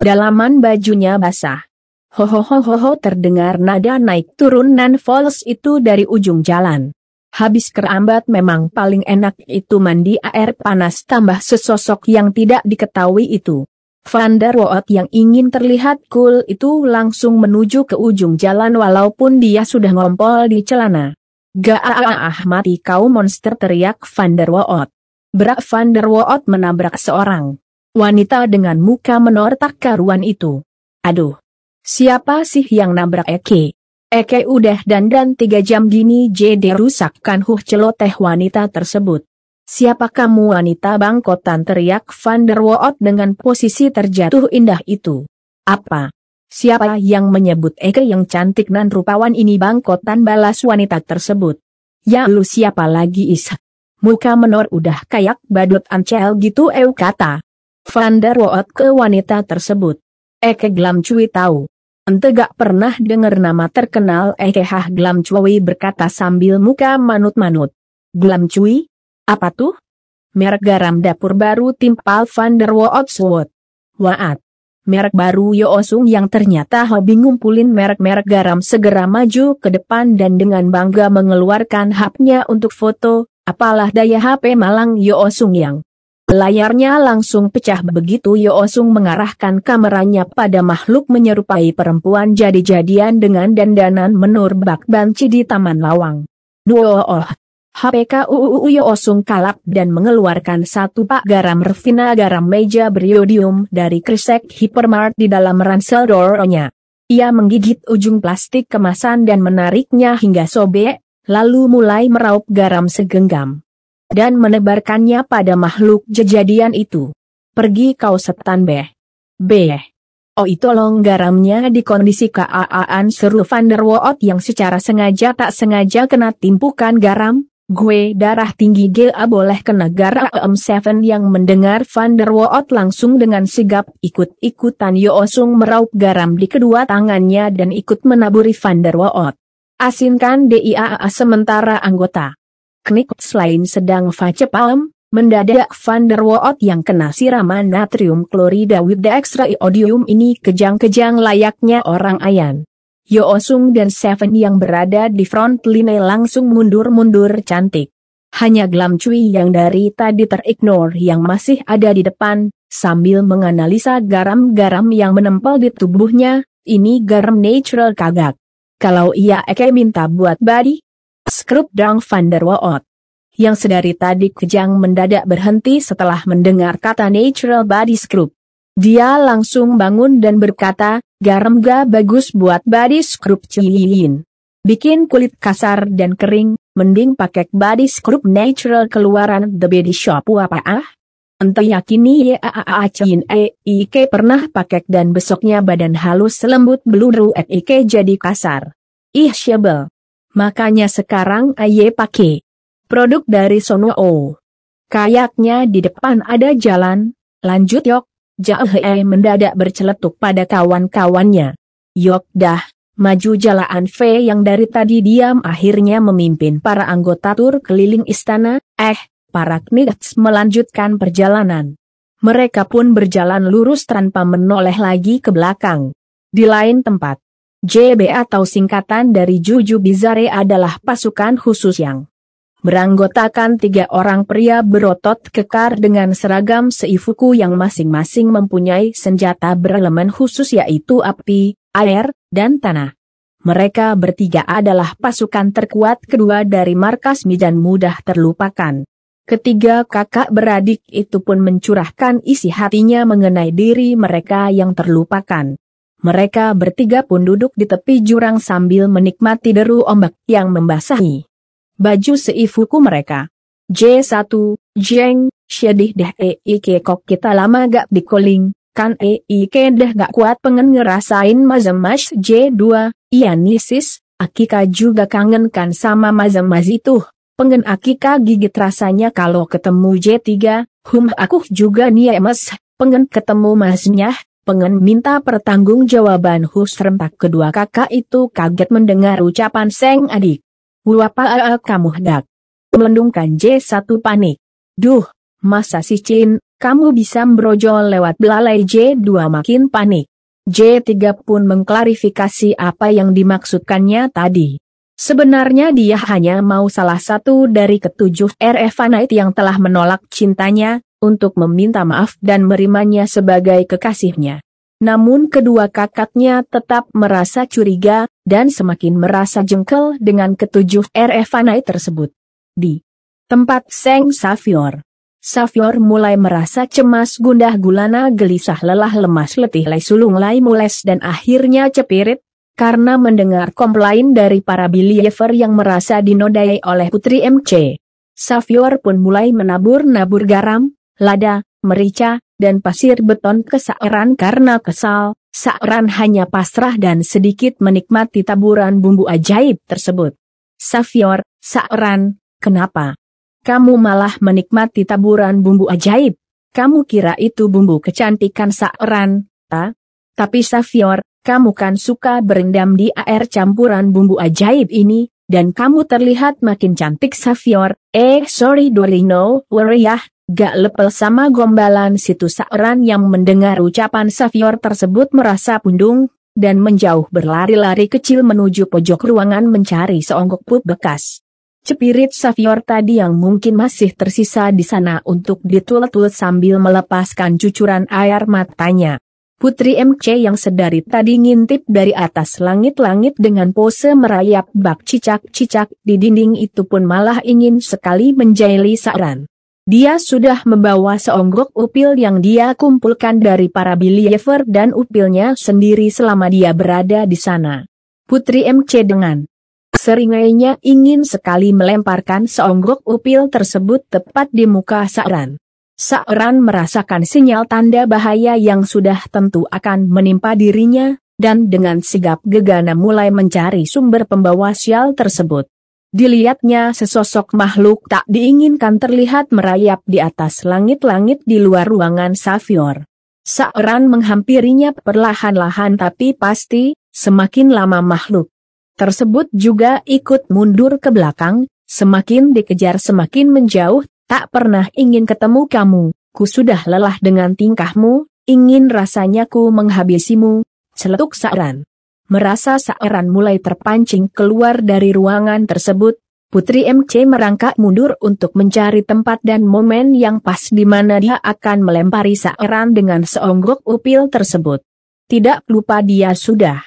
dalaman bajunya basah. Hohohoho terdengar nada naik turun nan false itu dari ujung jalan. Habis kerambat memang paling enak itu mandi air panas tambah sesosok yang tidak diketahui itu. Van der Waot yang ingin terlihat cool itu langsung menuju ke ujung jalan walaupun dia sudah ngompol di celana. Gak ah mati kau monster teriak Van der Waot. Berak Van der Waot menabrak seorang wanita dengan muka menortak karuan itu. Aduh, siapa sih yang nabrak Eke? Eke udah dandan tiga jam gini jadi rusakkan huh celoteh wanita tersebut. Siapa kamu wanita bangkotan teriak Van der Waot dengan posisi terjatuh indah itu. Apa? Siapa yang menyebut Eke yang cantik dan rupawan ini bangkotan balas wanita tersebut? Ya lu siapa lagi is? Muka menor udah kayak badut ancel gitu eu kata. Van der Waot ke wanita tersebut. Eke Glam Cui tahu. Ente gak pernah denger nama terkenal Eke Hah Glam Cui berkata sambil muka manut-manut. Glam Cui? Apa tuh? Merek garam dapur baru timpal Van der Waot Swot. Waat. Merek baru Yo Osung yang ternyata hobi ngumpulin merek-merek garam segera maju ke depan dan dengan bangga mengeluarkan hapnya untuk foto, apalah daya HP Malang Yo Osung yang Layarnya langsung pecah begitu Yo Osung mengarahkan kameranya pada makhluk menyerupai perempuan jadi-jadian dengan dandanan menur bak banci di Taman Lawang. Duo oh, HPK UUU Osung kalap dan mengeluarkan satu pak garam refina garam meja beriodium dari kresek hipermart di dalam ransel doronya. Ia menggigit ujung plastik kemasan dan menariknya hingga sobek, lalu mulai meraup garam segenggam. Dan menebarkannya pada makhluk jejadian itu. Pergi kau setan beh. Beh. Oh itu tolong garamnya di kondisi keaaan seru Van der Waot yang secara sengaja tak sengaja kena timpukan garam, Gue darah tinggi GA boleh ke negara M7 yang mendengar Van der Waot langsung dengan sigap ikut-ikutan Yoosung meraup garam di kedua tangannya dan ikut menaburi Van der Waot. Asinkan DIAA sementara anggota. Knik selain sedang face palm, mendadak Van der Waot yang kena siraman natrium klorida with the extra iodium ini kejang-kejang layaknya orang ayan. Yo Osung dan Seven yang berada di front line langsung mundur-mundur cantik. Hanya Glam Cui yang dari tadi terignore yang masih ada di depan, sambil menganalisa garam-garam yang menempel di tubuhnya, ini garam natural kagak. Kalau ia eke minta buat body, skrup dong Van der Waot. Yang sedari tadi kejang mendadak berhenti setelah mendengar kata natural body scrub. Dia langsung bangun dan berkata, Garam ga bagus buat body scrub ciyin. Bikin kulit kasar dan kering, mending pakai body scrub natural keluaran The Body Shop apa ah? Entah yakini ya ciyin e ike pernah pakai dan besoknya badan halus lembut beluru et ike jadi kasar. Ih syabel. Makanya sekarang aye pakai produk dari Sono O. Kayaknya di depan ada jalan, lanjut yok. Jahe mendadak berceletuk pada kawan-kawannya. Yok dah, maju jalaan V yang dari tadi diam akhirnya memimpin para anggota tur keliling istana, eh, para knigats melanjutkan perjalanan. Mereka pun berjalan lurus tanpa menoleh lagi ke belakang. Di lain tempat, JB atau singkatan dari Juju Bizare adalah pasukan khusus yang beranggotakan tiga orang pria berotot kekar dengan seragam seifuku yang masing-masing mempunyai senjata berelemen khusus yaitu api, air, dan tanah. Mereka bertiga adalah pasukan terkuat kedua dari markas Mijan mudah terlupakan. Ketiga kakak beradik itu pun mencurahkan isi hatinya mengenai diri mereka yang terlupakan. Mereka bertiga pun duduk di tepi jurang sambil menikmati deru ombak yang membasahi baju seifuku mereka. J1, Jeng, syedih deh EIK kok kita lama gak dikoling, kan EIK deh gak kuat pengen ngerasain mazam-mas J2, iya nisis, Akika juga kangen kan sama mazam-mas itu, pengen Akika gigit rasanya kalau ketemu J3, hum aku juga niemes, pengen ketemu masnya, pengen minta pertanggungjawaban hus rentak kedua kakak itu kaget mendengar ucapan Seng adik. Wapa kamu dak melendungkan J1 panik. Duh, masa si Chin, kamu bisa brojol lewat belalai J2 makin panik. J3 pun mengklarifikasi apa yang dimaksudkannya tadi. Sebenarnya dia hanya mau salah satu dari ketujuh RF Knight yang telah menolak cintanya, untuk meminta maaf dan merimanya sebagai kekasihnya. Namun kedua kakaknya tetap merasa curiga, dan semakin merasa jengkel dengan ketujuh RF Knight tersebut. Di tempat Seng Savior. Savior mulai merasa cemas gundah gulana gelisah lelah lemas letih lay sulung lay mules dan akhirnya cepirit, karena mendengar komplain dari para believer yang merasa dinodai oleh putri MC. Savior pun mulai menabur-nabur garam, lada, merica, dan pasir beton ke Saeran karena kesal, Saeran hanya pasrah dan sedikit menikmati taburan bumbu ajaib tersebut. Savior, Saeran, Kenapa? Kamu malah menikmati taburan bumbu ajaib. Kamu kira itu bumbu kecantikan saeran, ta? Tapi Savior, kamu kan suka berendam di air campuran bumbu ajaib ini, dan kamu terlihat makin cantik Savior. Eh sorry Dorino, ya, gak lepel sama gombalan situ saeran yang mendengar ucapan Savior tersebut merasa pundung, dan menjauh berlari-lari kecil menuju pojok ruangan mencari seonggok pup bekas cepirit Savior tadi yang mungkin masih tersisa di sana untuk ditul-tul sambil melepaskan cucuran air matanya. Putri MC yang sedari tadi ngintip dari atas langit-langit dengan pose merayap bak cicak-cicak di dinding itu pun malah ingin sekali menjaili Saran. Dia sudah membawa seonggok upil yang dia kumpulkan dari para believer dan upilnya sendiri selama dia berada di sana. Putri MC dengan Seringainya ingin sekali melemparkan seonggok upil tersebut tepat di muka Sa'ran. Sa'ran merasakan sinyal tanda bahaya yang sudah tentu akan menimpa dirinya, dan dengan sigap gegana mulai mencari sumber pembawa sial tersebut. Dilihatnya sesosok makhluk tak diinginkan terlihat merayap di atas langit-langit di luar ruangan Savior. Sa'ran menghampirinya perlahan-lahan tapi pasti, semakin lama makhluk tersebut juga ikut mundur ke belakang, semakin dikejar semakin menjauh, tak pernah ingin ketemu kamu, ku sudah lelah dengan tingkahmu, ingin rasanya ku menghabisimu, celetuk Sa'ran. Merasa Sa'ran mulai terpancing keluar dari ruangan tersebut, Putri MC merangkak mundur untuk mencari tempat dan momen yang pas di mana dia akan melempari Sa'ran dengan seonggok upil tersebut. Tidak lupa dia sudah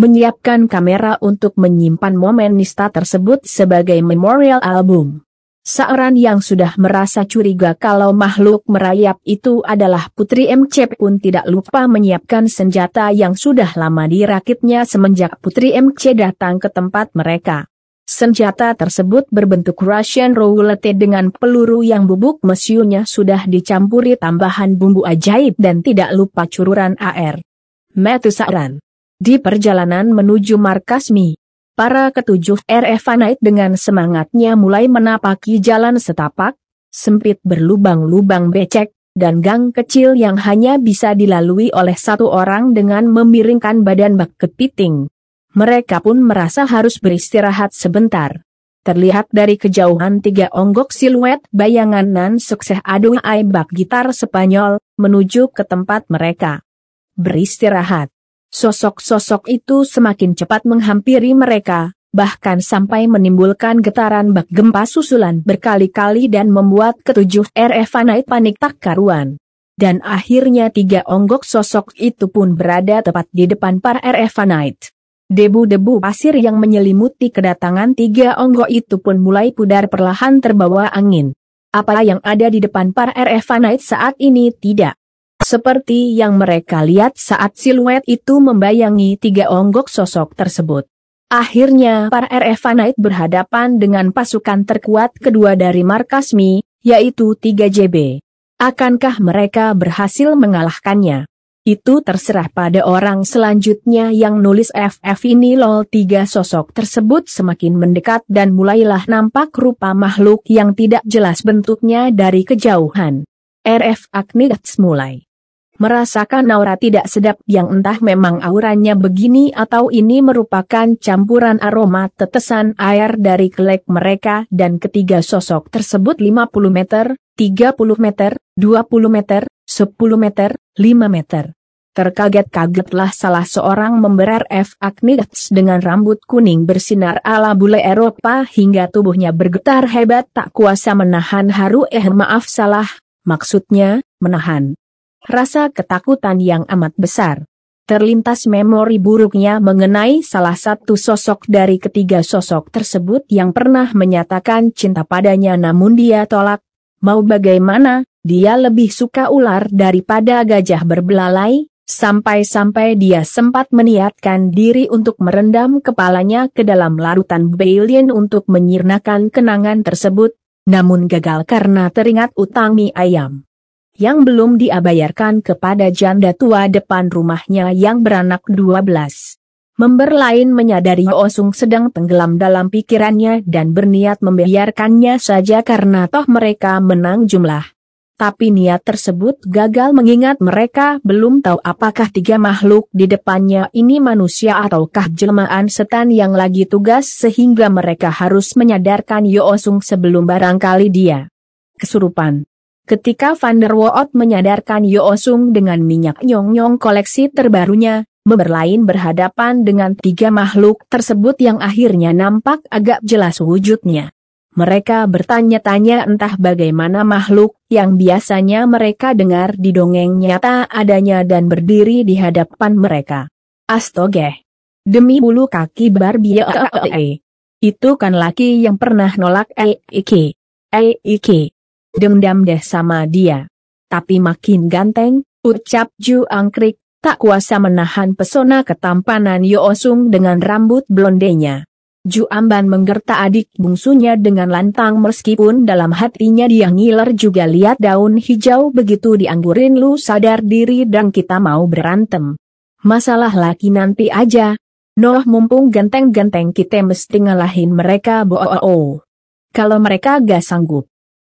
menyiapkan kamera untuk menyimpan momen nista tersebut sebagai memorial album. Seorang yang sudah merasa curiga kalau makhluk merayap itu adalah Putri MC pun tidak lupa menyiapkan senjata yang sudah lama dirakitnya semenjak Putri MC datang ke tempat mereka. Senjata tersebut berbentuk Russian roulette dengan peluru yang bubuk mesiunya sudah dicampuri tambahan bumbu ajaib dan tidak lupa cururan air. Metusaran di perjalanan menuju markas Mi, para ketujuh RF Knight dengan semangatnya mulai menapaki jalan setapak, sempit berlubang-lubang becek, dan gang kecil yang hanya bisa dilalui oleh satu orang dengan memiringkan badan bak kepiting. Mereka pun merasa harus beristirahat sebentar. Terlihat dari kejauhan tiga onggok siluet bayangan nan sukses adu bak gitar Spanyol, menuju ke tempat mereka. Beristirahat. Sosok-sosok itu semakin cepat menghampiri mereka, bahkan sampai menimbulkan getaran bak gempa susulan berkali-kali dan membuat ketujuh RF Night panik tak karuan. Dan akhirnya tiga onggok sosok itu pun berada tepat di depan para RF Night. Debu-debu pasir yang menyelimuti kedatangan tiga onggok itu pun mulai pudar perlahan terbawa angin. Apa yang ada di depan para RF Night saat ini tidak Seperti yang mereka lihat saat siluet itu membayangi tiga onggok sosok tersebut. Akhirnya para RF berhadapan dengan pasukan terkuat kedua dari markas Mi, yaitu 3 JB. Akankah mereka berhasil mengalahkannya? Itu terserah pada orang selanjutnya yang nulis FF ini lol tiga sosok tersebut semakin mendekat dan mulailah nampak rupa makhluk yang tidak jelas bentuknya dari kejauhan. RF Agnets mulai merasakan aura tidak sedap yang entah memang auranya begini atau ini merupakan campuran aroma tetesan air dari kelek mereka dan ketiga sosok tersebut 50 meter, 30 meter, 20 meter, 10 meter, 5 meter. Terkaget-kagetlah salah seorang memberer F. Agnes dengan rambut kuning bersinar ala bule Eropa hingga tubuhnya bergetar hebat tak kuasa menahan haru eh maaf salah, maksudnya, menahan. Rasa ketakutan yang amat besar. Terlintas memori buruknya mengenai salah satu sosok dari ketiga sosok tersebut yang pernah menyatakan cinta padanya namun dia tolak. Mau bagaimana, dia lebih suka ular daripada gajah berbelalai, Sampai-sampai dia sempat meniatkan diri untuk merendam kepalanya ke dalam larutan Bailin untuk menyirnakan kenangan tersebut, namun gagal karena teringat utang mie ayam. Yang belum dia bayarkan kepada janda tua depan rumahnya yang beranak 12. Member lain menyadari Osung sedang tenggelam dalam pikirannya dan berniat membiarkannya saja karena toh mereka menang jumlah tapi niat tersebut gagal mengingat mereka belum tahu apakah tiga makhluk di depannya ini manusia ataukah jelmaan setan yang lagi tugas sehingga mereka harus menyadarkan Yoosung sebelum barangkali dia kesurupan. Ketika Van der Woot menyadarkan Yoosung dengan minyak nyong-nyong koleksi terbarunya, Member lain berhadapan dengan tiga makhluk tersebut yang akhirnya nampak agak jelas wujudnya. Mereka bertanya-tanya entah bagaimana makhluk yang biasanya mereka dengar di dongeng nyata adanya dan berdiri di hadapan mereka. Astoge. Demi bulu kaki Barbie Itu kan laki yang pernah nolak Eike. Eike. Dendam deh sama dia. Tapi makin ganteng, ucap Ju Angkrik, tak kuasa menahan pesona ketampanan Yoosung dengan rambut blondenya. Ju Amban menggerta adik bungsunya dengan lantang meskipun dalam hatinya dia ngiler juga lihat daun hijau begitu dianggurin lu sadar diri dan kita mau berantem. Masalah laki nanti aja. Noh mumpung ganteng-ganteng kita mesti ngalahin mereka bo -oh. Kalau mereka gak sanggup.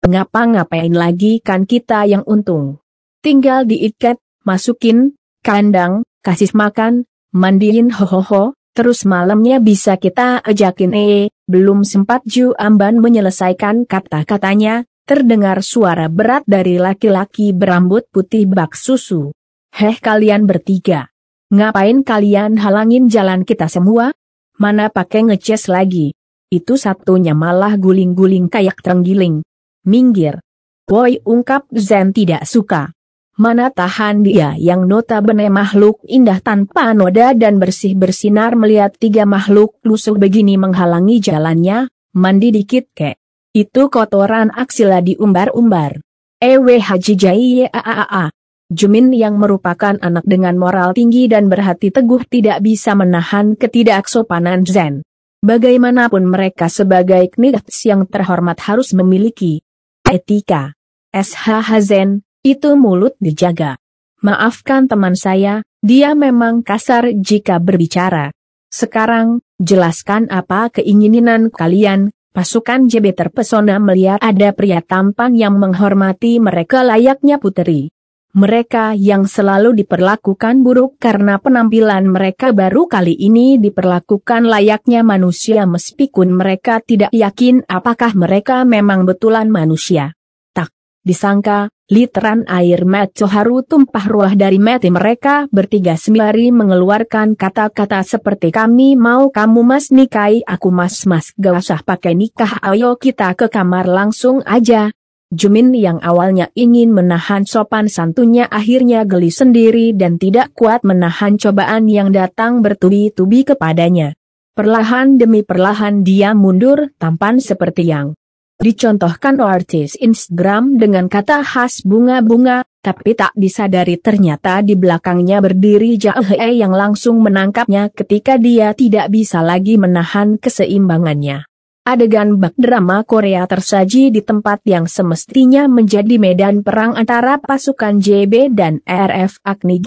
Ngapa-ngapain lagi kan kita yang untung. Tinggal diikat, masukin, kandang, kasih makan, mandiin ho-ho-ho, terus malamnya bisa kita ajakin eh, belum sempat Ju Amban menyelesaikan kata-katanya, terdengar suara berat dari laki-laki berambut putih bak susu. Heh kalian bertiga. Ngapain kalian halangin jalan kita semua? Mana pakai ngeces lagi? Itu satunya malah guling-guling kayak terenggiling. Minggir. Woi ungkap Zen tidak suka. Mana tahan dia yang notabene makhluk indah tanpa noda dan bersih bersinar melihat tiga makhluk lusuh begini menghalangi jalannya, mandi dikit kek. Itu kotoran aksila diumbar-umbar. Ewe Haji Jai Aaaa. Jumin yang merupakan anak dengan moral tinggi dan berhati teguh tidak bisa menahan ketidaksopanan Zen. Bagaimanapun mereka sebagai knigats yang terhormat harus memiliki etika. SHH Zen, itu mulut dijaga. Maafkan teman saya, dia memang kasar jika berbicara. Sekarang, jelaskan apa keinginan kalian, pasukan JB terpesona melihat ada pria tampan yang menghormati mereka layaknya puteri. Mereka yang selalu diperlakukan buruk karena penampilan mereka baru kali ini diperlakukan layaknya manusia meskipun mereka tidak yakin apakah mereka memang betulan manusia. Tak, disangka, Literan air mata haru tumpah ruah dari mati mereka bertiga sembari mengeluarkan kata-kata seperti kami mau kamu mas nikahi aku mas mas gak pakai nikah ayo kita ke kamar langsung aja. Jumin yang awalnya ingin menahan sopan santunnya akhirnya geli sendiri dan tidak kuat menahan cobaan yang datang bertubi-tubi kepadanya. Perlahan demi perlahan dia mundur tampan seperti yang Dicontohkan artis Instagram dengan kata khas bunga-bunga, tapi tak disadari ternyata di belakangnya berdiri Jahe yang langsung menangkapnya ketika dia tidak bisa lagi menahan keseimbangannya. Adegan bak drama Korea tersaji di tempat yang semestinya menjadi medan perang antara pasukan JB dan RF Agni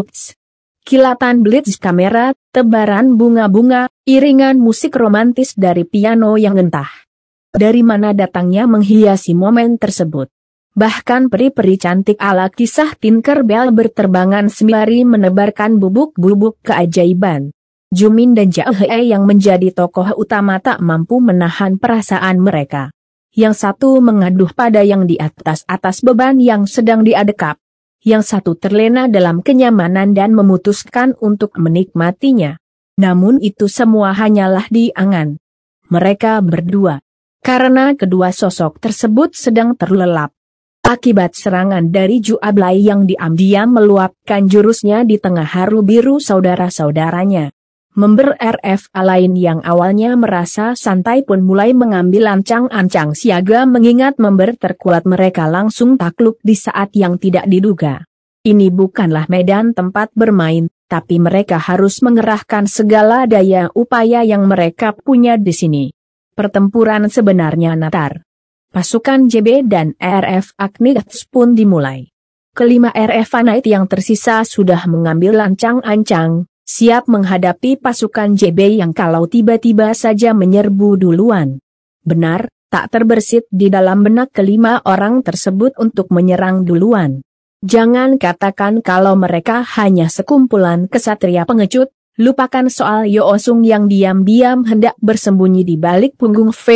Kilatan blitz kamera, tebaran bunga-bunga, iringan musik romantis dari piano yang entah dari mana datangnya menghiasi momen tersebut. Bahkan peri-peri cantik ala kisah Tinker Bell berterbangan sembari menebarkan bubuk-bubuk keajaiban. Jumin dan Jahe yang menjadi tokoh utama tak mampu menahan perasaan mereka. Yang satu mengaduh pada yang di atas-atas beban yang sedang diadekap. Yang satu terlena dalam kenyamanan dan memutuskan untuk menikmatinya. Namun itu semua hanyalah di angan. Mereka berdua karena kedua sosok tersebut sedang terlelap. Akibat serangan dari Ju Ablai yang diam-diam meluapkan jurusnya di tengah haru biru saudara-saudaranya. Member RFA lain yang awalnya merasa santai pun mulai mengambil ancang-ancang siaga mengingat member terkuat mereka langsung takluk di saat yang tidak diduga. Ini bukanlah medan tempat bermain, tapi mereka harus mengerahkan segala daya upaya yang mereka punya di sini pertempuran sebenarnya natar. Pasukan JB dan RF Agnites pun dimulai. Kelima RF Knight yang tersisa sudah mengambil lancang-ancang, siap menghadapi pasukan JB yang kalau tiba-tiba saja menyerbu duluan. Benar, tak terbersit di dalam benak kelima orang tersebut untuk menyerang duluan. Jangan katakan kalau mereka hanya sekumpulan kesatria pengecut, Lupakan soal Yoosung yang diam-diam hendak bersembunyi di balik punggung V,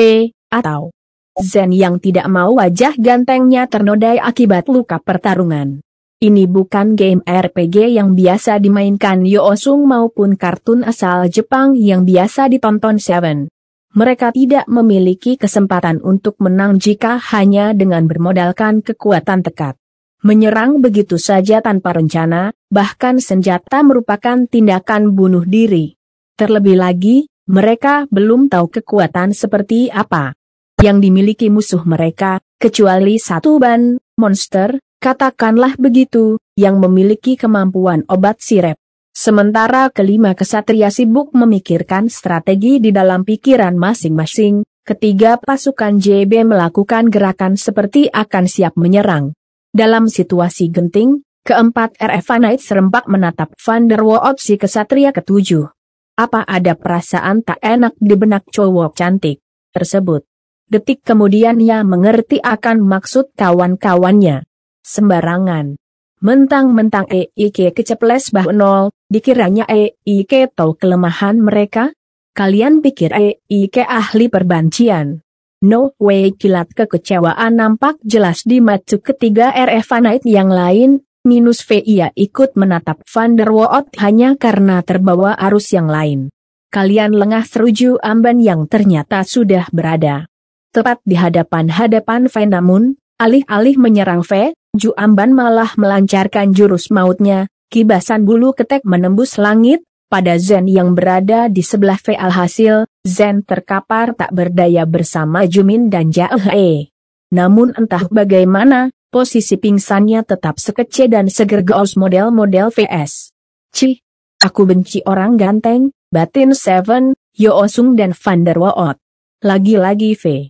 atau Zen yang tidak mau wajah gantengnya ternodai akibat luka pertarungan. Ini bukan game RPG yang biasa dimainkan Yoosung maupun kartun asal Jepang yang biasa ditonton Seven. Mereka tidak memiliki kesempatan untuk menang jika hanya dengan bermodalkan kekuatan tekad. Menyerang begitu saja tanpa rencana, bahkan senjata merupakan tindakan bunuh diri. Terlebih lagi, mereka belum tahu kekuatan seperti apa yang dimiliki musuh mereka, kecuali satu ban, monster, katakanlah begitu, yang memiliki kemampuan obat sirep. Sementara kelima kesatria sibuk memikirkan strategi di dalam pikiran masing-masing, ketiga pasukan JB melakukan gerakan seperti akan siap menyerang. Dalam situasi genting, keempat RF Knight serempak menatap Van der Waal si kesatria ketujuh. Apa ada perasaan tak enak di benak cowok cantik tersebut? Detik kemudian ia mengerti akan maksud kawan-kawannya. Sembarangan. Mentang-mentang EIK keceples bah nol, dikiranya EIK tahu kelemahan mereka? Kalian pikir EIK ahli perbancian? No way kilat kekecewaan nampak jelas di mata ketiga RF Knight yang lain, minus V ia ikut menatap Van der Waot hanya karena terbawa arus yang lain. Kalian lengah seruju amban yang ternyata sudah berada. Tepat di hadapan-hadapan V namun, alih-alih menyerang V, Ju Amban malah melancarkan jurus mautnya, kibasan bulu ketek menembus langit, pada Zen yang berada di sebelah V alhasil, Zen terkapar tak berdaya bersama Jumin dan Jae. Namun entah bagaimana, posisi pingsannya tetap sekece dan seger gaus model-model VS. Cih, aku benci orang ganteng, batin Seven, Yoosung dan Van der Waot. Lagi-lagi V.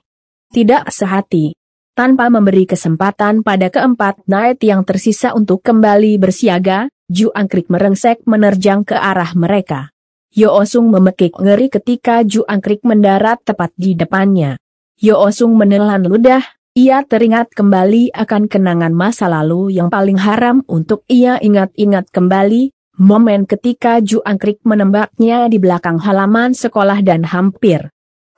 Tidak sehati. Tanpa memberi kesempatan pada keempat Knight yang tersisa untuk kembali bersiaga, Ju Angkrik merengsek menerjang ke arah mereka. Yo Osung memekik ngeri ketika Ju Angkrik mendarat tepat di depannya. Yo Osung menelan ludah, ia teringat kembali akan kenangan masa lalu yang paling haram untuk ia ingat-ingat kembali, momen ketika Ju Angkrik menembaknya di belakang halaman sekolah dan hampir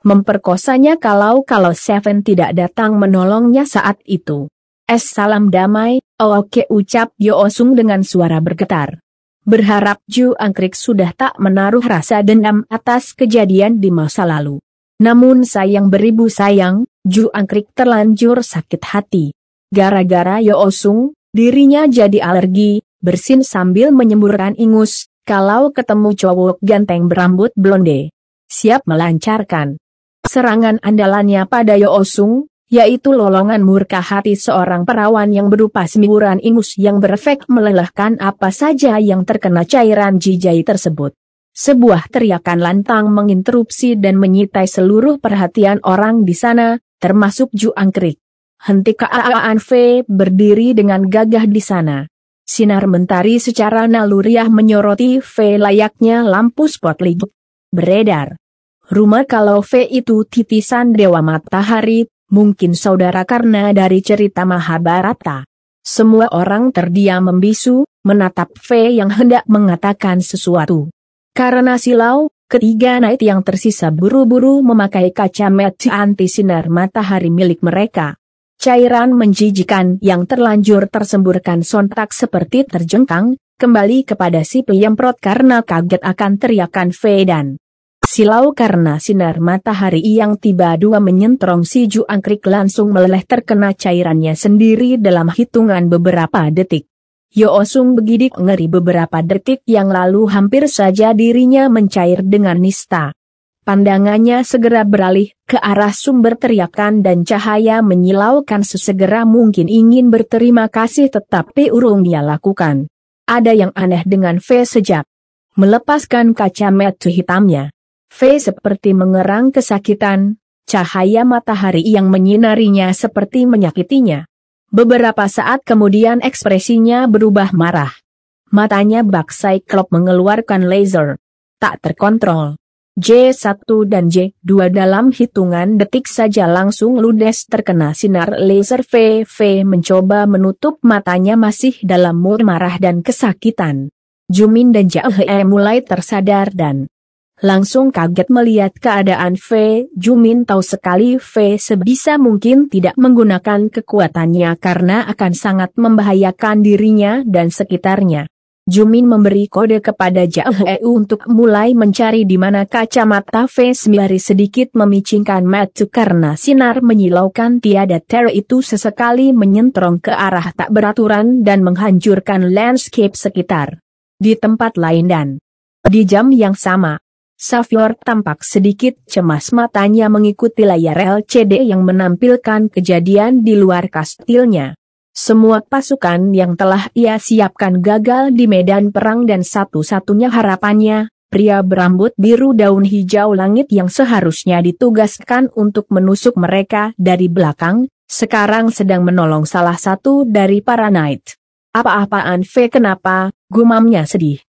memperkosanya kalau-kalau Seven tidak datang menolongnya saat itu. Es salam damai, oke ucap Yo Osung dengan suara bergetar. Berharap Ju Angkrik sudah tak menaruh rasa dendam atas kejadian di masa lalu. Namun sayang beribu sayang, Ju Angkrik terlanjur sakit hati. Gara-gara Yo Osung, dirinya jadi alergi, bersin sambil menyemburkan ingus, kalau ketemu cowok ganteng berambut blonde. Siap melancarkan serangan andalannya pada Yo Osung, yaitu lolongan murka hati seorang perawan yang berupa semburan ingus yang berefek melelahkan apa saja yang terkena cairan jijai tersebut. Sebuah teriakan lantang menginterupsi dan menyitai seluruh perhatian orang di sana, termasuk Ju Angkrik. Henti keaaan V berdiri dengan gagah di sana. Sinar mentari secara naluriah menyoroti V layaknya lampu spotlight. Beredar. Rumah kalau V itu titisan Dewa Matahari, mungkin saudara karena dari cerita Mahabharata. Semua orang terdiam membisu, menatap V yang hendak mengatakan sesuatu. Karena silau, ketiga naik yang tersisa buru-buru memakai kacamata anti sinar matahari milik mereka. Cairan menjijikan yang terlanjur tersemburkan sontak seperti terjengkang, kembali kepada si peyemprot karena kaget akan teriakan V dan silau karena sinar matahari yang tiba dua menyentrong si Ju Angkrik langsung meleleh terkena cairannya sendiri dalam hitungan beberapa detik. Yo Osung begidik ngeri beberapa detik yang lalu hampir saja dirinya mencair dengan nista. Pandangannya segera beralih ke arah sumber teriakan dan cahaya menyilaukan sesegera mungkin ingin berterima kasih tetapi urung dia lakukan. Ada yang aneh dengan V sejak melepaskan kacamata hitamnya. V seperti mengerang kesakitan, cahaya matahari yang menyinarinya seperti menyakitinya. Beberapa saat kemudian ekspresinya berubah marah. Matanya bak Cyclop mengeluarkan laser. Tak terkontrol. J1 dan J2 dalam hitungan detik saja langsung ludes terkena sinar laser VV mencoba menutup matanya masih dalam mood marah dan kesakitan. Jumin dan Jahe mulai tersadar dan langsung kaget melihat keadaan V. Jumin tahu sekali V sebisa mungkin tidak menggunakan kekuatannya karena akan sangat membahayakan dirinya dan sekitarnya. Jumin memberi kode kepada Jahe untuk mulai mencari di mana kacamata V sembari sedikit memicingkan mata karena sinar menyilaukan tiada ter itu sesekali menyentrong ke arah tak beraturan dan menghancurkan landscape sekitar. Di tempat lain dan di jam yang sama, Safior tampak sedikit cemas matanya mengikuti layar LCD yang menampilkan kejadian di luar kastilnya. Semua pasukan yang telah ia siapkan gagal di medan perang dan satu-satunya harapannya, pria berambut biru daun hijau langit yang seharusnya ditugaskan untuk menusuk mereka dari belakang, sekarang sedang menolong salah satu dari para knight. Apa-apaan V kenapa, gumamnya sedih.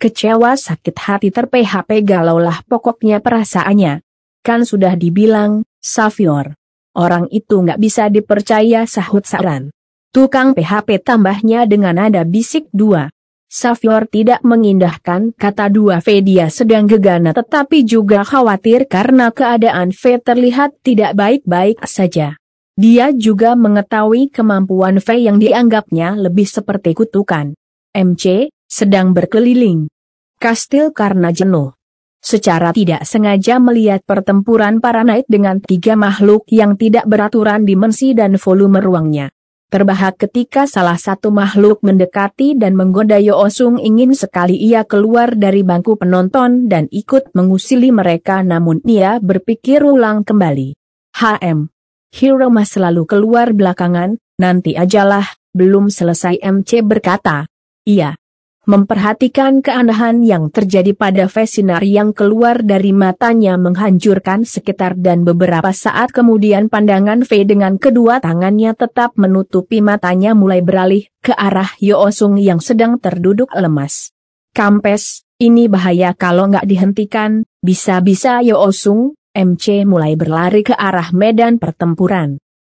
Kecewa sakit hati terphp galaulah pokoknya perasaannya. Kan sudah dibilang, Savior. Orang itu nggak bisa dipercaya sahut Saran. Tukang PHP tambahnya dengan nada bisik dua. Safior tidak mengindahkan kata dua V dia sedang gegana tetapi juga khawatir karena keadaan V terlihat tidak baik-baik saja. Dia juga mengetahui kemampuan V yang dianggapnya lebih seperti kutukan. MC, sedang berkeliling. Kastil karena jenuh. Secara tidak sengaja melihat pertempuran para naik dengan tiga makhluk yang tidak beraturan dimensi dan volume ruangnya. Terbahak ketika salah satu makhluk mendekati dan menggoda Yo Osung ingin sekali ia keluar dari bangku penonton dan ikut mengusili mereka namun ia berpikir ulang kembali. HM. Hero mas selalu keluar belakangan, nanti ajalah, belum selesai MC berkata. Iya memperhatikan keanehan yang terjadi pada Vesinar yang keluar dari matanya menghancurkan sekitar dan beberapa saat kemudian pandangan V dengan kedua tangannya tetap menutupi matanya mulai beralih ke arah Yoosung yang sedang terduduk lemas. Kampes, ini bahaya kalau nggak dihentikan, bisa-bisa Yoosung, MC mulai berlari ke arah medan pertempuran.